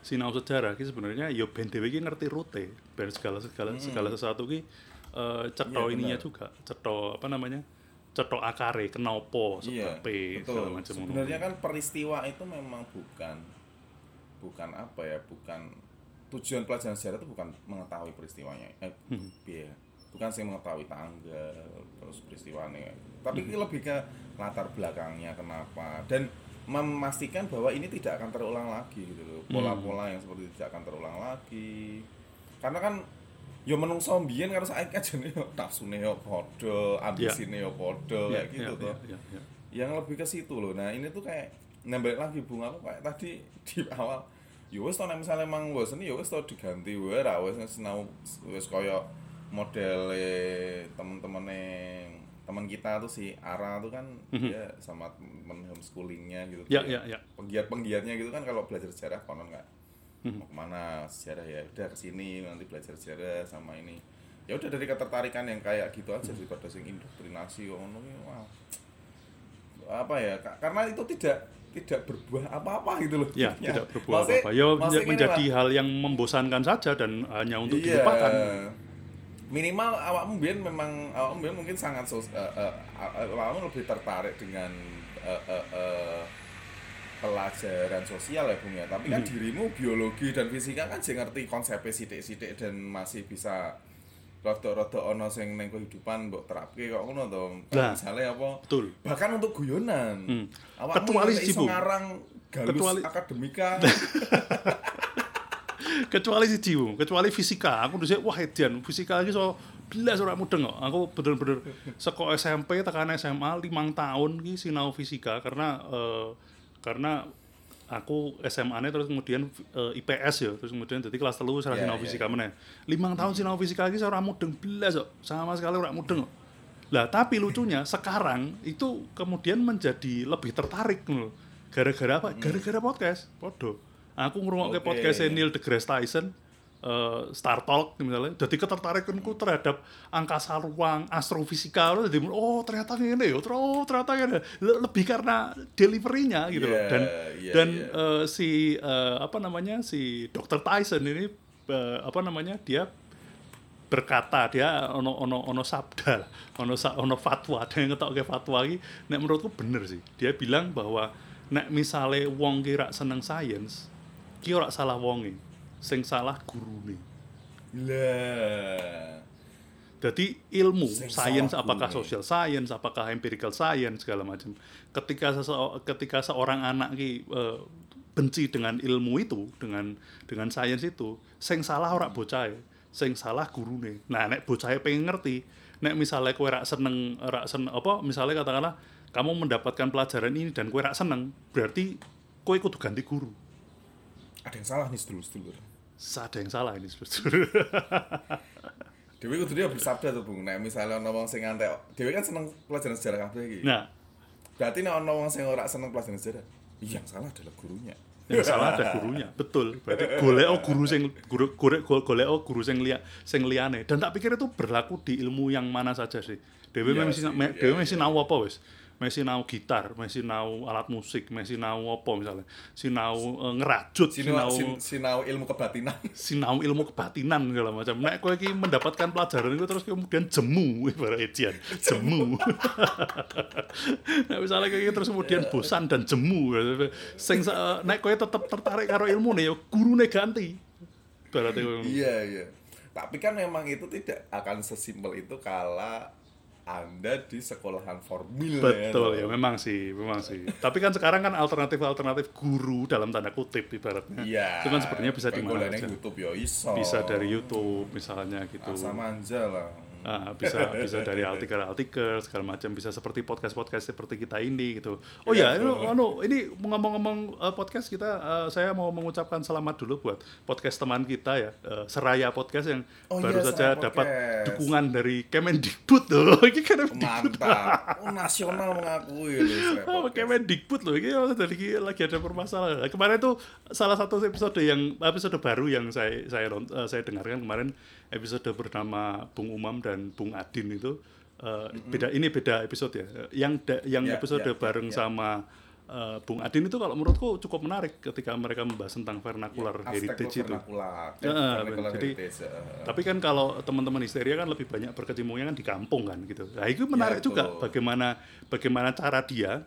sinau sejarah ki sebenarnya yo ben dhewe ki ngerti rute, ben segala segala segala sesuatu ki eh cetho
Iya,
ininya
benar.
juga, cetho apa namanya? Cetho akare, kenapa,
Iya,
sebabe,
betul.
segala macam.
Sebenarnya kan peristiwa itu memang bukan bukan apa ya, bukan tujuan pelajaran sejarah itu bukan mengetahui peristiwanya. Eh,
Hmm.
iya. Bukan sih mengetahui tanggal terus peristiwanya. Tapi
Hmm.
ini lebih ke latar belakangnya kenapa dan memastikan bahwa ini tidak akan terulang lagi gitu loh.
Hmm.
Pola-pola yang seperti itu tidak akan terulang lagi. Karena kan yo menungso mbiyen karo saiki aja nih nafsune yo padha, ambisine yo padha
Iya,
kayak gitu
iya,
toh
iya, iya.
yang lebih ke situ loh nah ini tuh kayak nambah lagi bunga aku kayak tadi di awal ya wis to nek misalnya emang bosen ya wis to diganti wae ra wis sinau wis kaya modele temen-temene teman kita tuh si Ara tuh kan dia sama temen homeschoolingnya gitu. Tuh
ya, ya.
penggiat-penggiatnya gitu kan kalau belajar sejarah konon nggak?
Mhm.
mau ke mana? Sejarah ya udah ke sini nanti belajar sejarah sama ini. Ya udah dari ketertarikan yang kayak gitu aja daripada sing indoktrinasi ngono wah. Apa ya ka- karena itu tidak tidak berbuah apa-apa gitu loh.
Ya,
Ya,
tidak berbuah apa-apa. Ya, menjadi hal yang membosankan saja dan hanya untuk
iya,
dilupakan.
Minimal awakmu biyen memang awakmu biyen mungkin sangat sos, eh, eh, awakmu lebih tertarik dengan eh, eh, eh, pelajaran sosial ya Bung ya tapi kan
Hmm.
dirimu biologi dan fisika kan sih ngerti konsepnya sidik-sidik dan masih bisa rada-rada ono sing ning kehidupan mbok terapke kok ngono to misalnya apa
Betul.
bahkan untuk guyonan
Hmm.
awakmu iso ngarang galus
Kecuali-
akademika
kecuali si jiwo, kecuali fisika. Aku dhisik wah edian, fisika lagi so belas ora mudeng kok. Aku bener-bener seko SMP tekan SMA limang tahun ki sinau fisika karena eh, karena aku SMA-nya terus kemudian eh, IPS ya, terus kemudian jadi kelas telu saya
Ya,
sinau
ya,
fisika meneh. Limang tahun sinau fisika lagi saya ora mudeng belas kok. Sama sekali ora mudeng kok. Lah tapi lucunya sekarang itu kemudian menjadi lebih tertarik loh. Gara-gara apa? Gara-gara podcast. Podo. Aku ngrungokke
Oke.
podcast Neil deGrasse Tyson. eh, Star Talk misalnya jadi ketertarikanku terhadap angkasa ruang astrofisika jadi oh ternyata ini ya oh ternyata ini Le- lebih karena deliverynya gitu loh
Iya,
dan
iya,
dan
iya.
eh, si eh, apa namanya si Dr. Tyson ini eh, apa namanya dia berkata dia ono ono ono sabda ono sa, ono fatwa ada yang ngetokke fatwa iki nek menurutku bener sih dia bilang bahwa nek misale wong kira seneng sains ki ora salah wonge sing salah gurune.
Lah.
jadi ilmu sains apakah
gurune.
social science apakah empirical science segala macam. Ketika sese- ketika seorang anak ki eh, benci dengan ilmu itu dengan dengan sains itu sing salah ora bocah sing salah gurune. Nah nek bocah pengen ngerti nek misalnya kowe rak seneng rak seneng apa misalnya katakanlah kamu mendapatkan pelajaran ini dan kowe rak seneng berarti kowe kudu ganti guru
Ada yang salah nih sedulur-sedulur.
ada yang salah ini sebetulnya
Dewi kudu dia bersabda tuh Bung. Nek misalnya ana wong sing ngantek, Dewi kan seneng pelajaran sejarah kabeh iki.
nah
Berarti nek ana wong sing ora seneng pelajaran sejarah, iya, yang salah adalah gurunya.
yang salah ada gurunya betul berarti golek oh guru sing guru golek golek oh guru sing liya sing liyane dan tak pikir itu berlaku di ilmu yang mana saja sih dewe
Iya
mesti
sih,
me-
iya,
dewe
iya.
mesti sinau apa wis mesti sinau gitar mesti sinau alat musik mesti sinau apa misalnya sinau eh, ngerajut
Sinau,
sinau
sin, sinau ilmu kebatinan.
sinau ilmu kebatinan segala macam. Nek kowe iki mendapatkan pelajaran itu terus kemudian jemu ibarat ejian, jemu. Nek misalnya kayak terus kemudian bosan dan jemu. Sing sa- nek kowe tetep tertarik karo ilmu nih, ya gurune ganti. Berarti
Iya, iya. Tapi kan memang itu tidak akan sesimpel itu kala Anda di sekolahan formil
Betul ya, memang sih, memang sih. Tapi kan sekarang kan alternatif-alternatif guru dalam tanda kutip ibaratnya.
Iya.
Itu kan sebenarnya bisa di mana aja.
YouTube ya iso.
Bisa dari YouTube misalnya gitu.
Asa manja lah.
Ah, bisa bisa dari artikel-artikel segala macam bisa seperti podcast-podcast seperti kita ini gitu. Oh ya,
Iya,
ini,
betul.
anu, ini ngomong-ngomong eh, podcast kita, eh, saya mau mengucapkan selamat dulu buat podcast teman kita ya, eh, Seraya Podcast yang
Oh
baru
iya,
saja
Seraya
dapat
Podcast.
dukungan dari Kemendikbud loh. Ini Kemendikbud.
Mantap. Oh, nasional mengakui loh
Oh, Kemendikbud loh, ini lagi lagi ada permasalahan. Kemarin tuh salah satu episode yang episode baru yang saya saya saya dengarkan kemarin episode bernama Bung Umam dan Bung Adin itu eh, beda ini beda episode ya. Yang da- yang
Ya,
episode
ya, ya,
bareng
ya.
sama eh, Bung Adin itu kalau menurutku cukup menarik ketika mereka membahas tentang vernacular heritage itu.
Vernacular.
Ya,
Vernacular
jadi-
heritage, eh.
Tapi kan kalau teman-teman histeria kan lebih banyak berkecimpungnya kan di kampung kan gitu. Nah itu menarik
Ya,
juga bagaimana bagaimana cara dia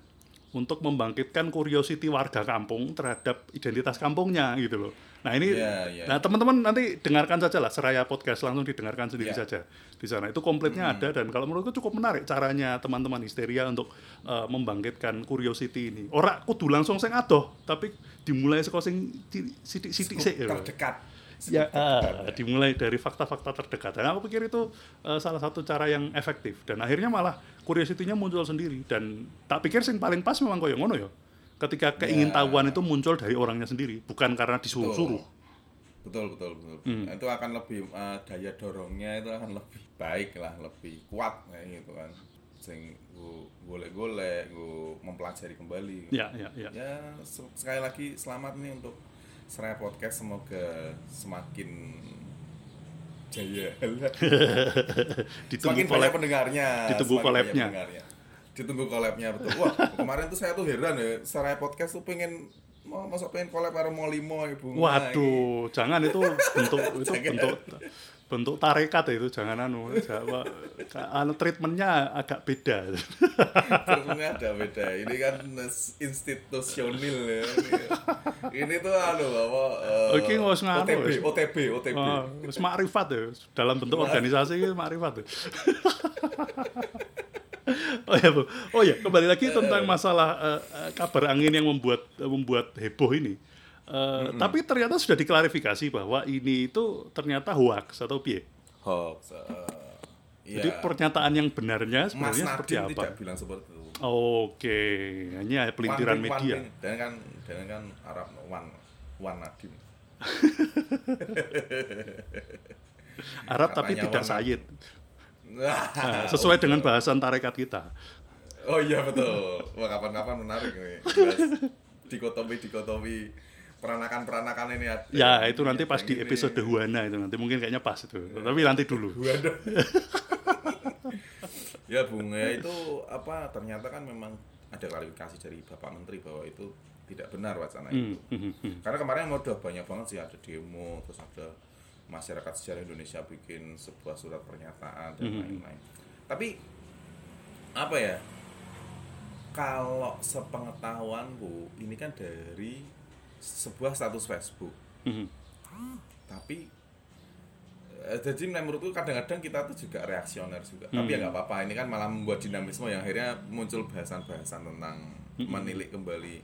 untuk membangkitkan curiosity warga kampung terhadap identitas kampungnya gitu loh. Nah ini,
Ya, ya.
nah teman-teman nanti dengarkan saja lah Seraya Podcast langsung didengarkan sendiri
Ya.
saja di sana. Itu komplitnya ada dan kalau menurutku cukup menarik caranya teman-teman histeria untuk uh, membangkitkan curiosity ini. Ora kudu langsung sing adoh, tapi dimulai saka sing sidik-sidik sik. Ya, ah, dimulai dari fakta-fakta terdekat. Dan aku pikir itu eh, salah satu cara yang efektif. Dan akhirnya malah curiosity-nya muncul sendiri. Dan tak pikir sing paling pas memang koyo ngono ya. Ketika keingintahuan itu muncul dari orangnya sendiri, bukan karena disuruh-suruh.
Betul, betul, betul.
Hmm.
Itu akan lebih eh, daya dorongnya itu akan lebih baik lah, lebih kuat kayak gitu kan. Sing gue golek-golek, gue mempelajari kembali.
Ya, ya, ya.
Ya, se- sekali lagi selamat nih untuk Seraya Podcast semoga semakin jaya.
Ditunggu
semakin banyak pendengarnya.
Ditunggu
pendengarnya. Ditunggu collabnya betul. Wah, kemarin tuh saya tuh heran ya, Seraya Podcast tuh pengen mau masuk pengen collab karo Molimo ibu.
Waduh, jangan itu bentuk itu bentuk bentuk tarekat itu jangan anu Jawa anu treatmentnya agak beda
Terusnya ada beda. Ini kan institusional ya. Ini, tuh anu apa? eh,
Oke, nggak usah nganu,
OTB. OTB, OTB.
Ah, wis makrifat ya dalam bentuk organisasi itu makrifat ya. oh ya Bu. oh ya kembali lagi tentang masalah eh, eh, kabar angin yang membuat membuat heboh ini Eh, tapi ternyata sudah diklarifikasi bahwa ini itu ternyata hoax atau piye
Hoax. eh,
jadi
iya.
pernyataan yang benarnya
Mas
sebenarnya seperti
Nadiem
apa
tidak bilang seperti itu.
oke hanya pelintiran media
Dan kan dan kan Arab Wan Wan Nadim.
Arab tapi
Katanya
tidak
warna-
sayid Nah, sesuai dengan bahasan tarekat kita
Oh iya betul. Wah kapan-kapan menarik nih. Dikotomi dikotomi peranakan-peranakan ini ada.
Ya, itu nanti pas di
ini.
episode Huana itu nanti mungkin kayaknya pas itu. Tapi nanti dulu.
Ya bunga itu apa ternyata kan memang ada klarifikasi dari Bapak Menteri bahwa itu tidak benar wacana
Hmm,
itu.
hmm, hmm.
Karena kemarin udah banyak banget sih ada demo, terus ada masyarakat sejarah Indonesia bikin sebuah surat pernyataan dan lain-lain. Tapi apa ya? Kalau sepengetahuanku ini kan dari sebuah status Facebook.
Hmm.
Tapi eh, jadi menurutku kadang-kadang kita tuh juga reaksioner juga. Tapi ya
Hmm.
nggak apa-apa. Ini kan malah membuat dinamisme yang akhirnya muncul bahasan-bahasan tentang
Hmm.
menilik kembali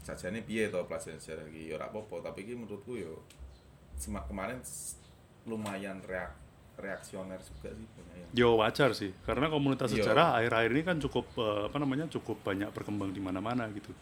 saja ini piye to pelajaran sejarah iki ya apa-apa tapi ini menurutku yo semak kemarin lumayan reak reaksioner juga sih yang
Yo wajar sih, karena komunitas sejarah akhir-akhir ini kan cukup eh, apa namanya cukup banyak berkembang di mana-mana gitu.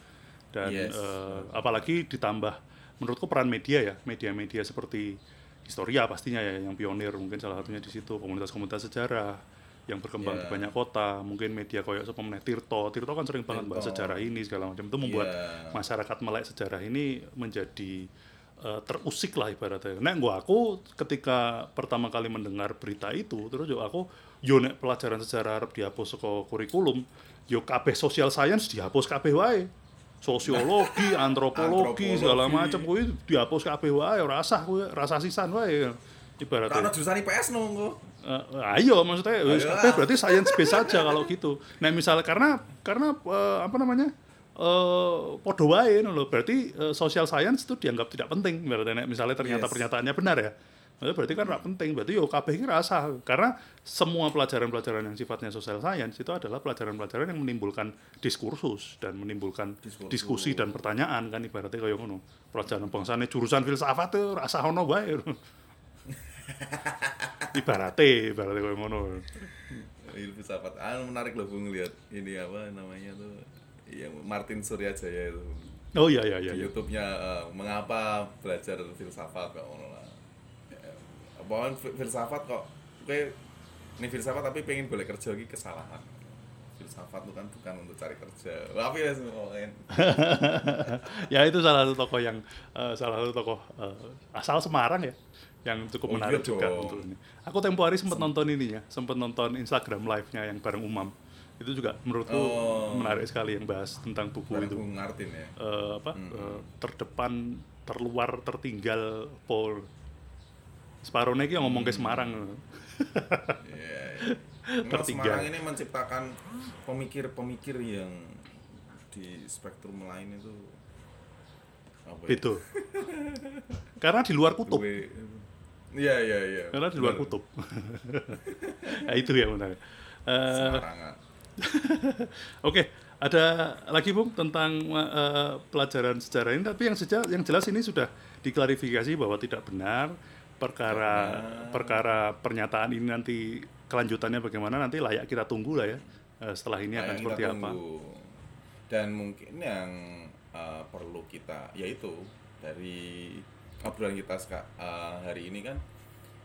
Dan
Yes.
eh, apalagi ditambah menurutku peran media ya, media-media seperti Historia pastinya ya yang pionir mungkin salah satunya di situ komunitas-komunitas sejarah yang berkembang di
Iya.
banyak kota, mungkin media koyok meneh Tirto. Tirto kan sering banget bahas sejarah ini segala macam itu membuat
Iya.
masyarakat melek sejarah ini menjadi eh, terusik lah ibaratnya. Nek gua aku ketika pertama kali mendengar berita itu, terus yo aku yo nek pelajaran sejarah arep dihapus saka kurikulum, yo kabeh social science dihapus kabeh wae. Sosiologi, antropologi, segala macam kuwi dihapus kabeh wae, ora sah kuwi, rasa sisan wae.
karena
Ibaratnya.
jurusan IPS nunggu
Eh, ayo maksudnya wis
Ayo
kabeh berarti science based saja kalau gitu. Nah, misalnya karena karena eh, apa namanya? eh podo wae lho. Berarti eh, social science itu dianggap tidak penting berarti misalnya ternyata
Yes.
pernyataannya benar ya. Nah, berarti kan nggak penting. Berarti yo kabeh iki rasa karena semua pelajaran-pelajaran yang sifatnya social science itu adalah pelajaran-pelajaran yang menimbulkan diskursus dan menimbulkan
Diskursus.
diskusi dan pertanyaan kan ibaratnya kayak ngono. Pelajaran bangsane jurusan filsafat tuh rasa ono wae. ibaratnya, ibaratnya kayak ngono.
ilmu filsafat ah menarik loh Bung lihat ini apa namanya tuh yang Martin Suryajaya itu
Oh iya iya iya.
di
iya.
YouTube-nya eh, mengapa belajar filsafat kok ngono lah. Fi- filsafat kok kayak ini filsafat tapi pengen boleh kerja lagi kesalahan. Filsafat itu kan bukan untuk cari kerja. Tapi ya semua
ya itu salah satu tokoh yang eh, salah satu tokoh eh, asal Semarang ya yang cukup
Oh,
menarik
iya
juga
dong.
untuk ini. Aku tempo hari sempat nonton ininya, sempat nonton Instagram live-nya yang bareng Umam. Itu juga menurutku
Oh.
menarik sekali yang bahas tentang buku
Bareng
itu.
Bung Martin ya.
Eh, apa eh, terdepan, terluar, tertinggal, Paul. Separuhnya yang ngomong ke Semarang.
Iya. iya. Memang
Tertinggal.
Semarang ini menciptakan pemikir-pemikir yang di spektrum lain itu apa ya?
Itu. Karena di luar kutub.
Iya iya iya.
Karena di luar kutub. nah, itu ya benar.
Semarangan.
Oke, ada lagi Bung tentang eh, pelajaran sejarah ini tapi yang sejak yang jelas ini sudah diklarifikasi bahwa tidak benar perkara
benar.
perkara pernyataan ini nanti kelanjutannya bagaimana nanti layak kita tunggu lah ya. Eh, setelah ini
Nah,
akan seperti apa.
Dan mungkin yang uh, perlu kita yaitu dari obrolan kita uh, hari ini kan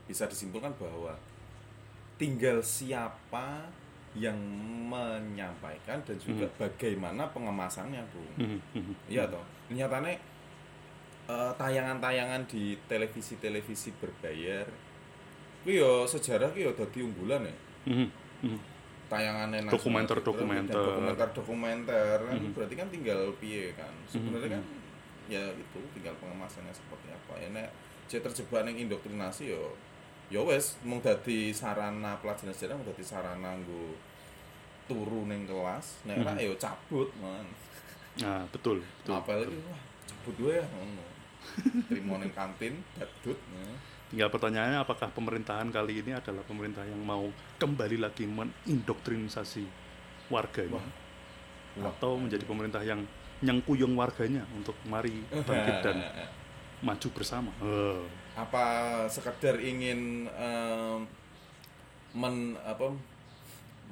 bisa disimpulkan bahwa tinggal siapa yang menyampaikan dan juga bagaimana pengemasannya, Bu.
Mhm.
Iya toh. Nyatane eh, tayangan-tayangan di televisi-televisi berbayar kuwi yo sejarah ki yo dadi unggulan ya.
Mhm, mhm.
Tayangannya National
Dokumenter-dokumenter.
Geographic dan dokumenter-dokumenter kan berarti kan tinggal piye kan. Sebenarnya kan ya itu tinggal pengemasannya seperti apa. Ya nek jek terjebak ning indoktrinasi yo ya wes mung dadi sarana pelajaran sejarah mung dadi sarana nggo turu ning kelas nek ora yo cabut man
Nah, betul, betul.
apa lagi wah cabut gue ya ngono terima ning kantin dadut ya.
Tinggal pertanyaannya apakah pemerintahan kali ini adalah pemerintah yang mau kembali lagi mendoktrinisasi warganya
Wah.
atau menjadi pemerintah yang nyengkuyung warganya untuk mari bangkit dan maju bersama. Eh,
apa sekedar ingin em, men apa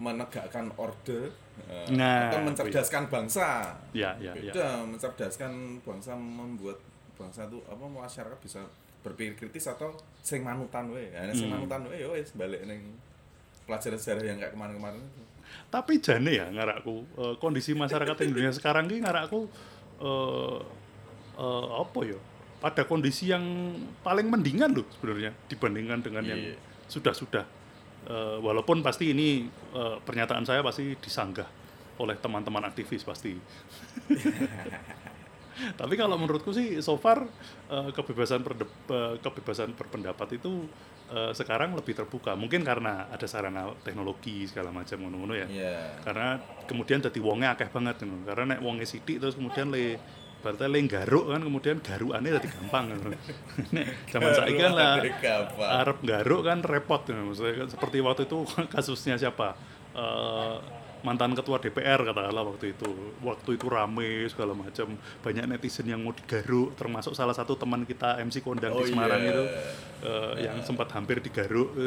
menegakkan orde eh,
Nah,
atau mencerdaskan bangsa
ya, ya, ya.
beda mencerdaskan bangsa membuat bangsa itu apa masyarakat bisa berpikir kritis atau sing manutan we nah, sing
Hmm.
manutan we ya wis balik ning pelajaran sejarah yang kayak kemarin-kemarin itu
Tapi jane ya ngarakku eh, kondisi masyarakat Indonesia sekarang ini ngarakku eh, eh, apa ya pada kondisi yang paling mendingan loh sebenarnya dibandingkan dengan yang
Iya.
sudah-sudah Eh, walaupun pasti ini eh, pernyataan saya pasti disanggah oleh teman-teman aktivis pasti tapi kalau menurutku sih so far eh, kebebasan perde- eh, kebebasan berpendapat itu eh, sekarang lebih terbuka mungkin karena ada sarana teknologi segala macam ngono-ngono ya
Iya.
karena kemudian jadi wongnya akeh banget ngono. karena nek wongnya sidik terus kemudian le berarti le garuk kan kemudian garukannya jadi gampang ngono. nek zaman saiki kan lah. Arab garuk kan repot ngono. maksudnya kan seperti waktu itu kasusnya siapa mantan ketua DPR katakanlah waktu itu waktu itu rame segala macam banyak netizen yang mau digaruk termasuk salah satu teman kita MC Kondang
Oh,
di Semarang
iya.
itu eh, yang sempat hampir digaruk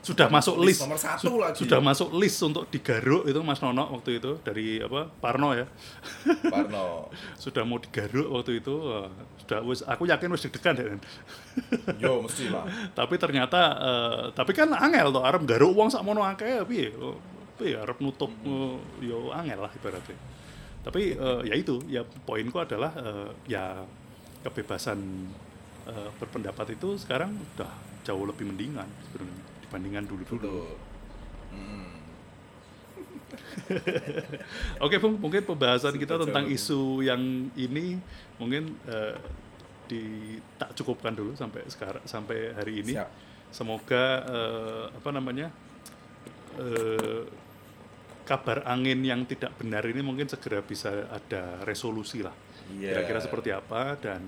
sudah masuk list,
List nomor satu
Su-
lagi.
sudah masuk list untuk digaruk itu Mas Nono waktu itu dari apa Parno ya
Parno.
sudah mau digaruk waktu itu eh, sudah wis aku yakin wis deg-degan deh
Yo mesti lah.
tapi ternyata eh, tapi kan angel tuh arep garuk uang sak mono akeh piye piye arep nutup eh, yo angel lah ibaratnya tapi eh, ya itu ya poinku adalah eh, ya kebebasan eh, berpendapat itu sekarang udah jauh lebih mendingan sebenarnya dibandingkan dulu-dulu
Betul. Mm.
Oke Bung, mungkin pembahasan kita
Sudah
tentang
jauh.
isu yang ini mungkin eh, di tak cukupkan dulu sampai sekarang sampai hari ini.
Siap.
Semoga eh, apa namanya eh, kabar angin yang tidak benar ini mungkin segera bisa ada resolusi lah.
Iya.
Kira-kira seperti apa dan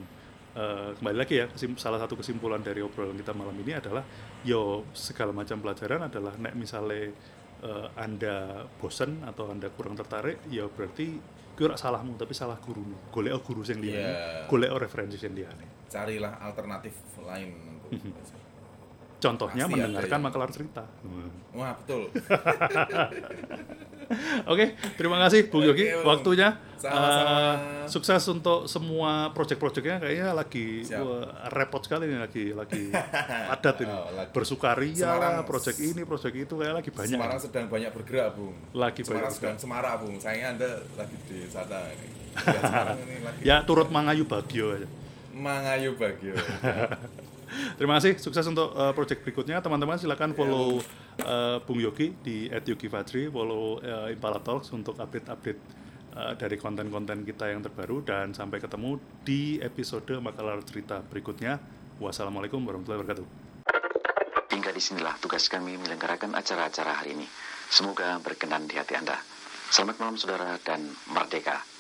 eh, kembali lagi ya kesim- salah satu kesimpulan dari obrolan kita malam ini adalah yo segala macam pelajaran adalah nek misalnya eh, anda bosen atau anda kurang tertarik ya berarti kira salahmu tapi salah guru golek guru yang dia golek referensi yang dia
Carilah alternatif lain untuk
contohnya
Pasti
mendengarkan
yang-
makalar cerita.
Wah, betul.
Oke, terima kasih Bung Yogi
Bung.
waktunya.
Sama-sama.
Eh, sukses untuk semua proyek-proyeknya kayaknya lagi wah, repot sekali ini lagi lagi padat ini.
Oh, lagi.
Bersukaria,
Semarang-
proyek ini, proyek itu kayak lagi banyak.
Semarang sedang banyak bergerak, Bung.
Lagi
Semarang
banyak
sedang semarak, Bung. Sayangnya Anda lagi di sana ini. Ya, ini lagi
Ya turut mangayu bagio aja.
mangayu bagio.
Terima kasih, sukses untuk uh, proyek berikutnya. Teman-teman silakan follow uh, Bung Yogi di @yogi_fajri, follow uh, Impala Talks untuk update-update uh, dari konten-konten kita yang terbaru dan sampai ketemu di episode makalar cerita berikutnya. Wassalamualaikum warahmatullahi wabarakatuh.
Hingga di sinilah tugas kami menyelenggarakan acara-acara hari ini. Semoga berkenan di hati Anda. Selamat malam saudara dan merdeka.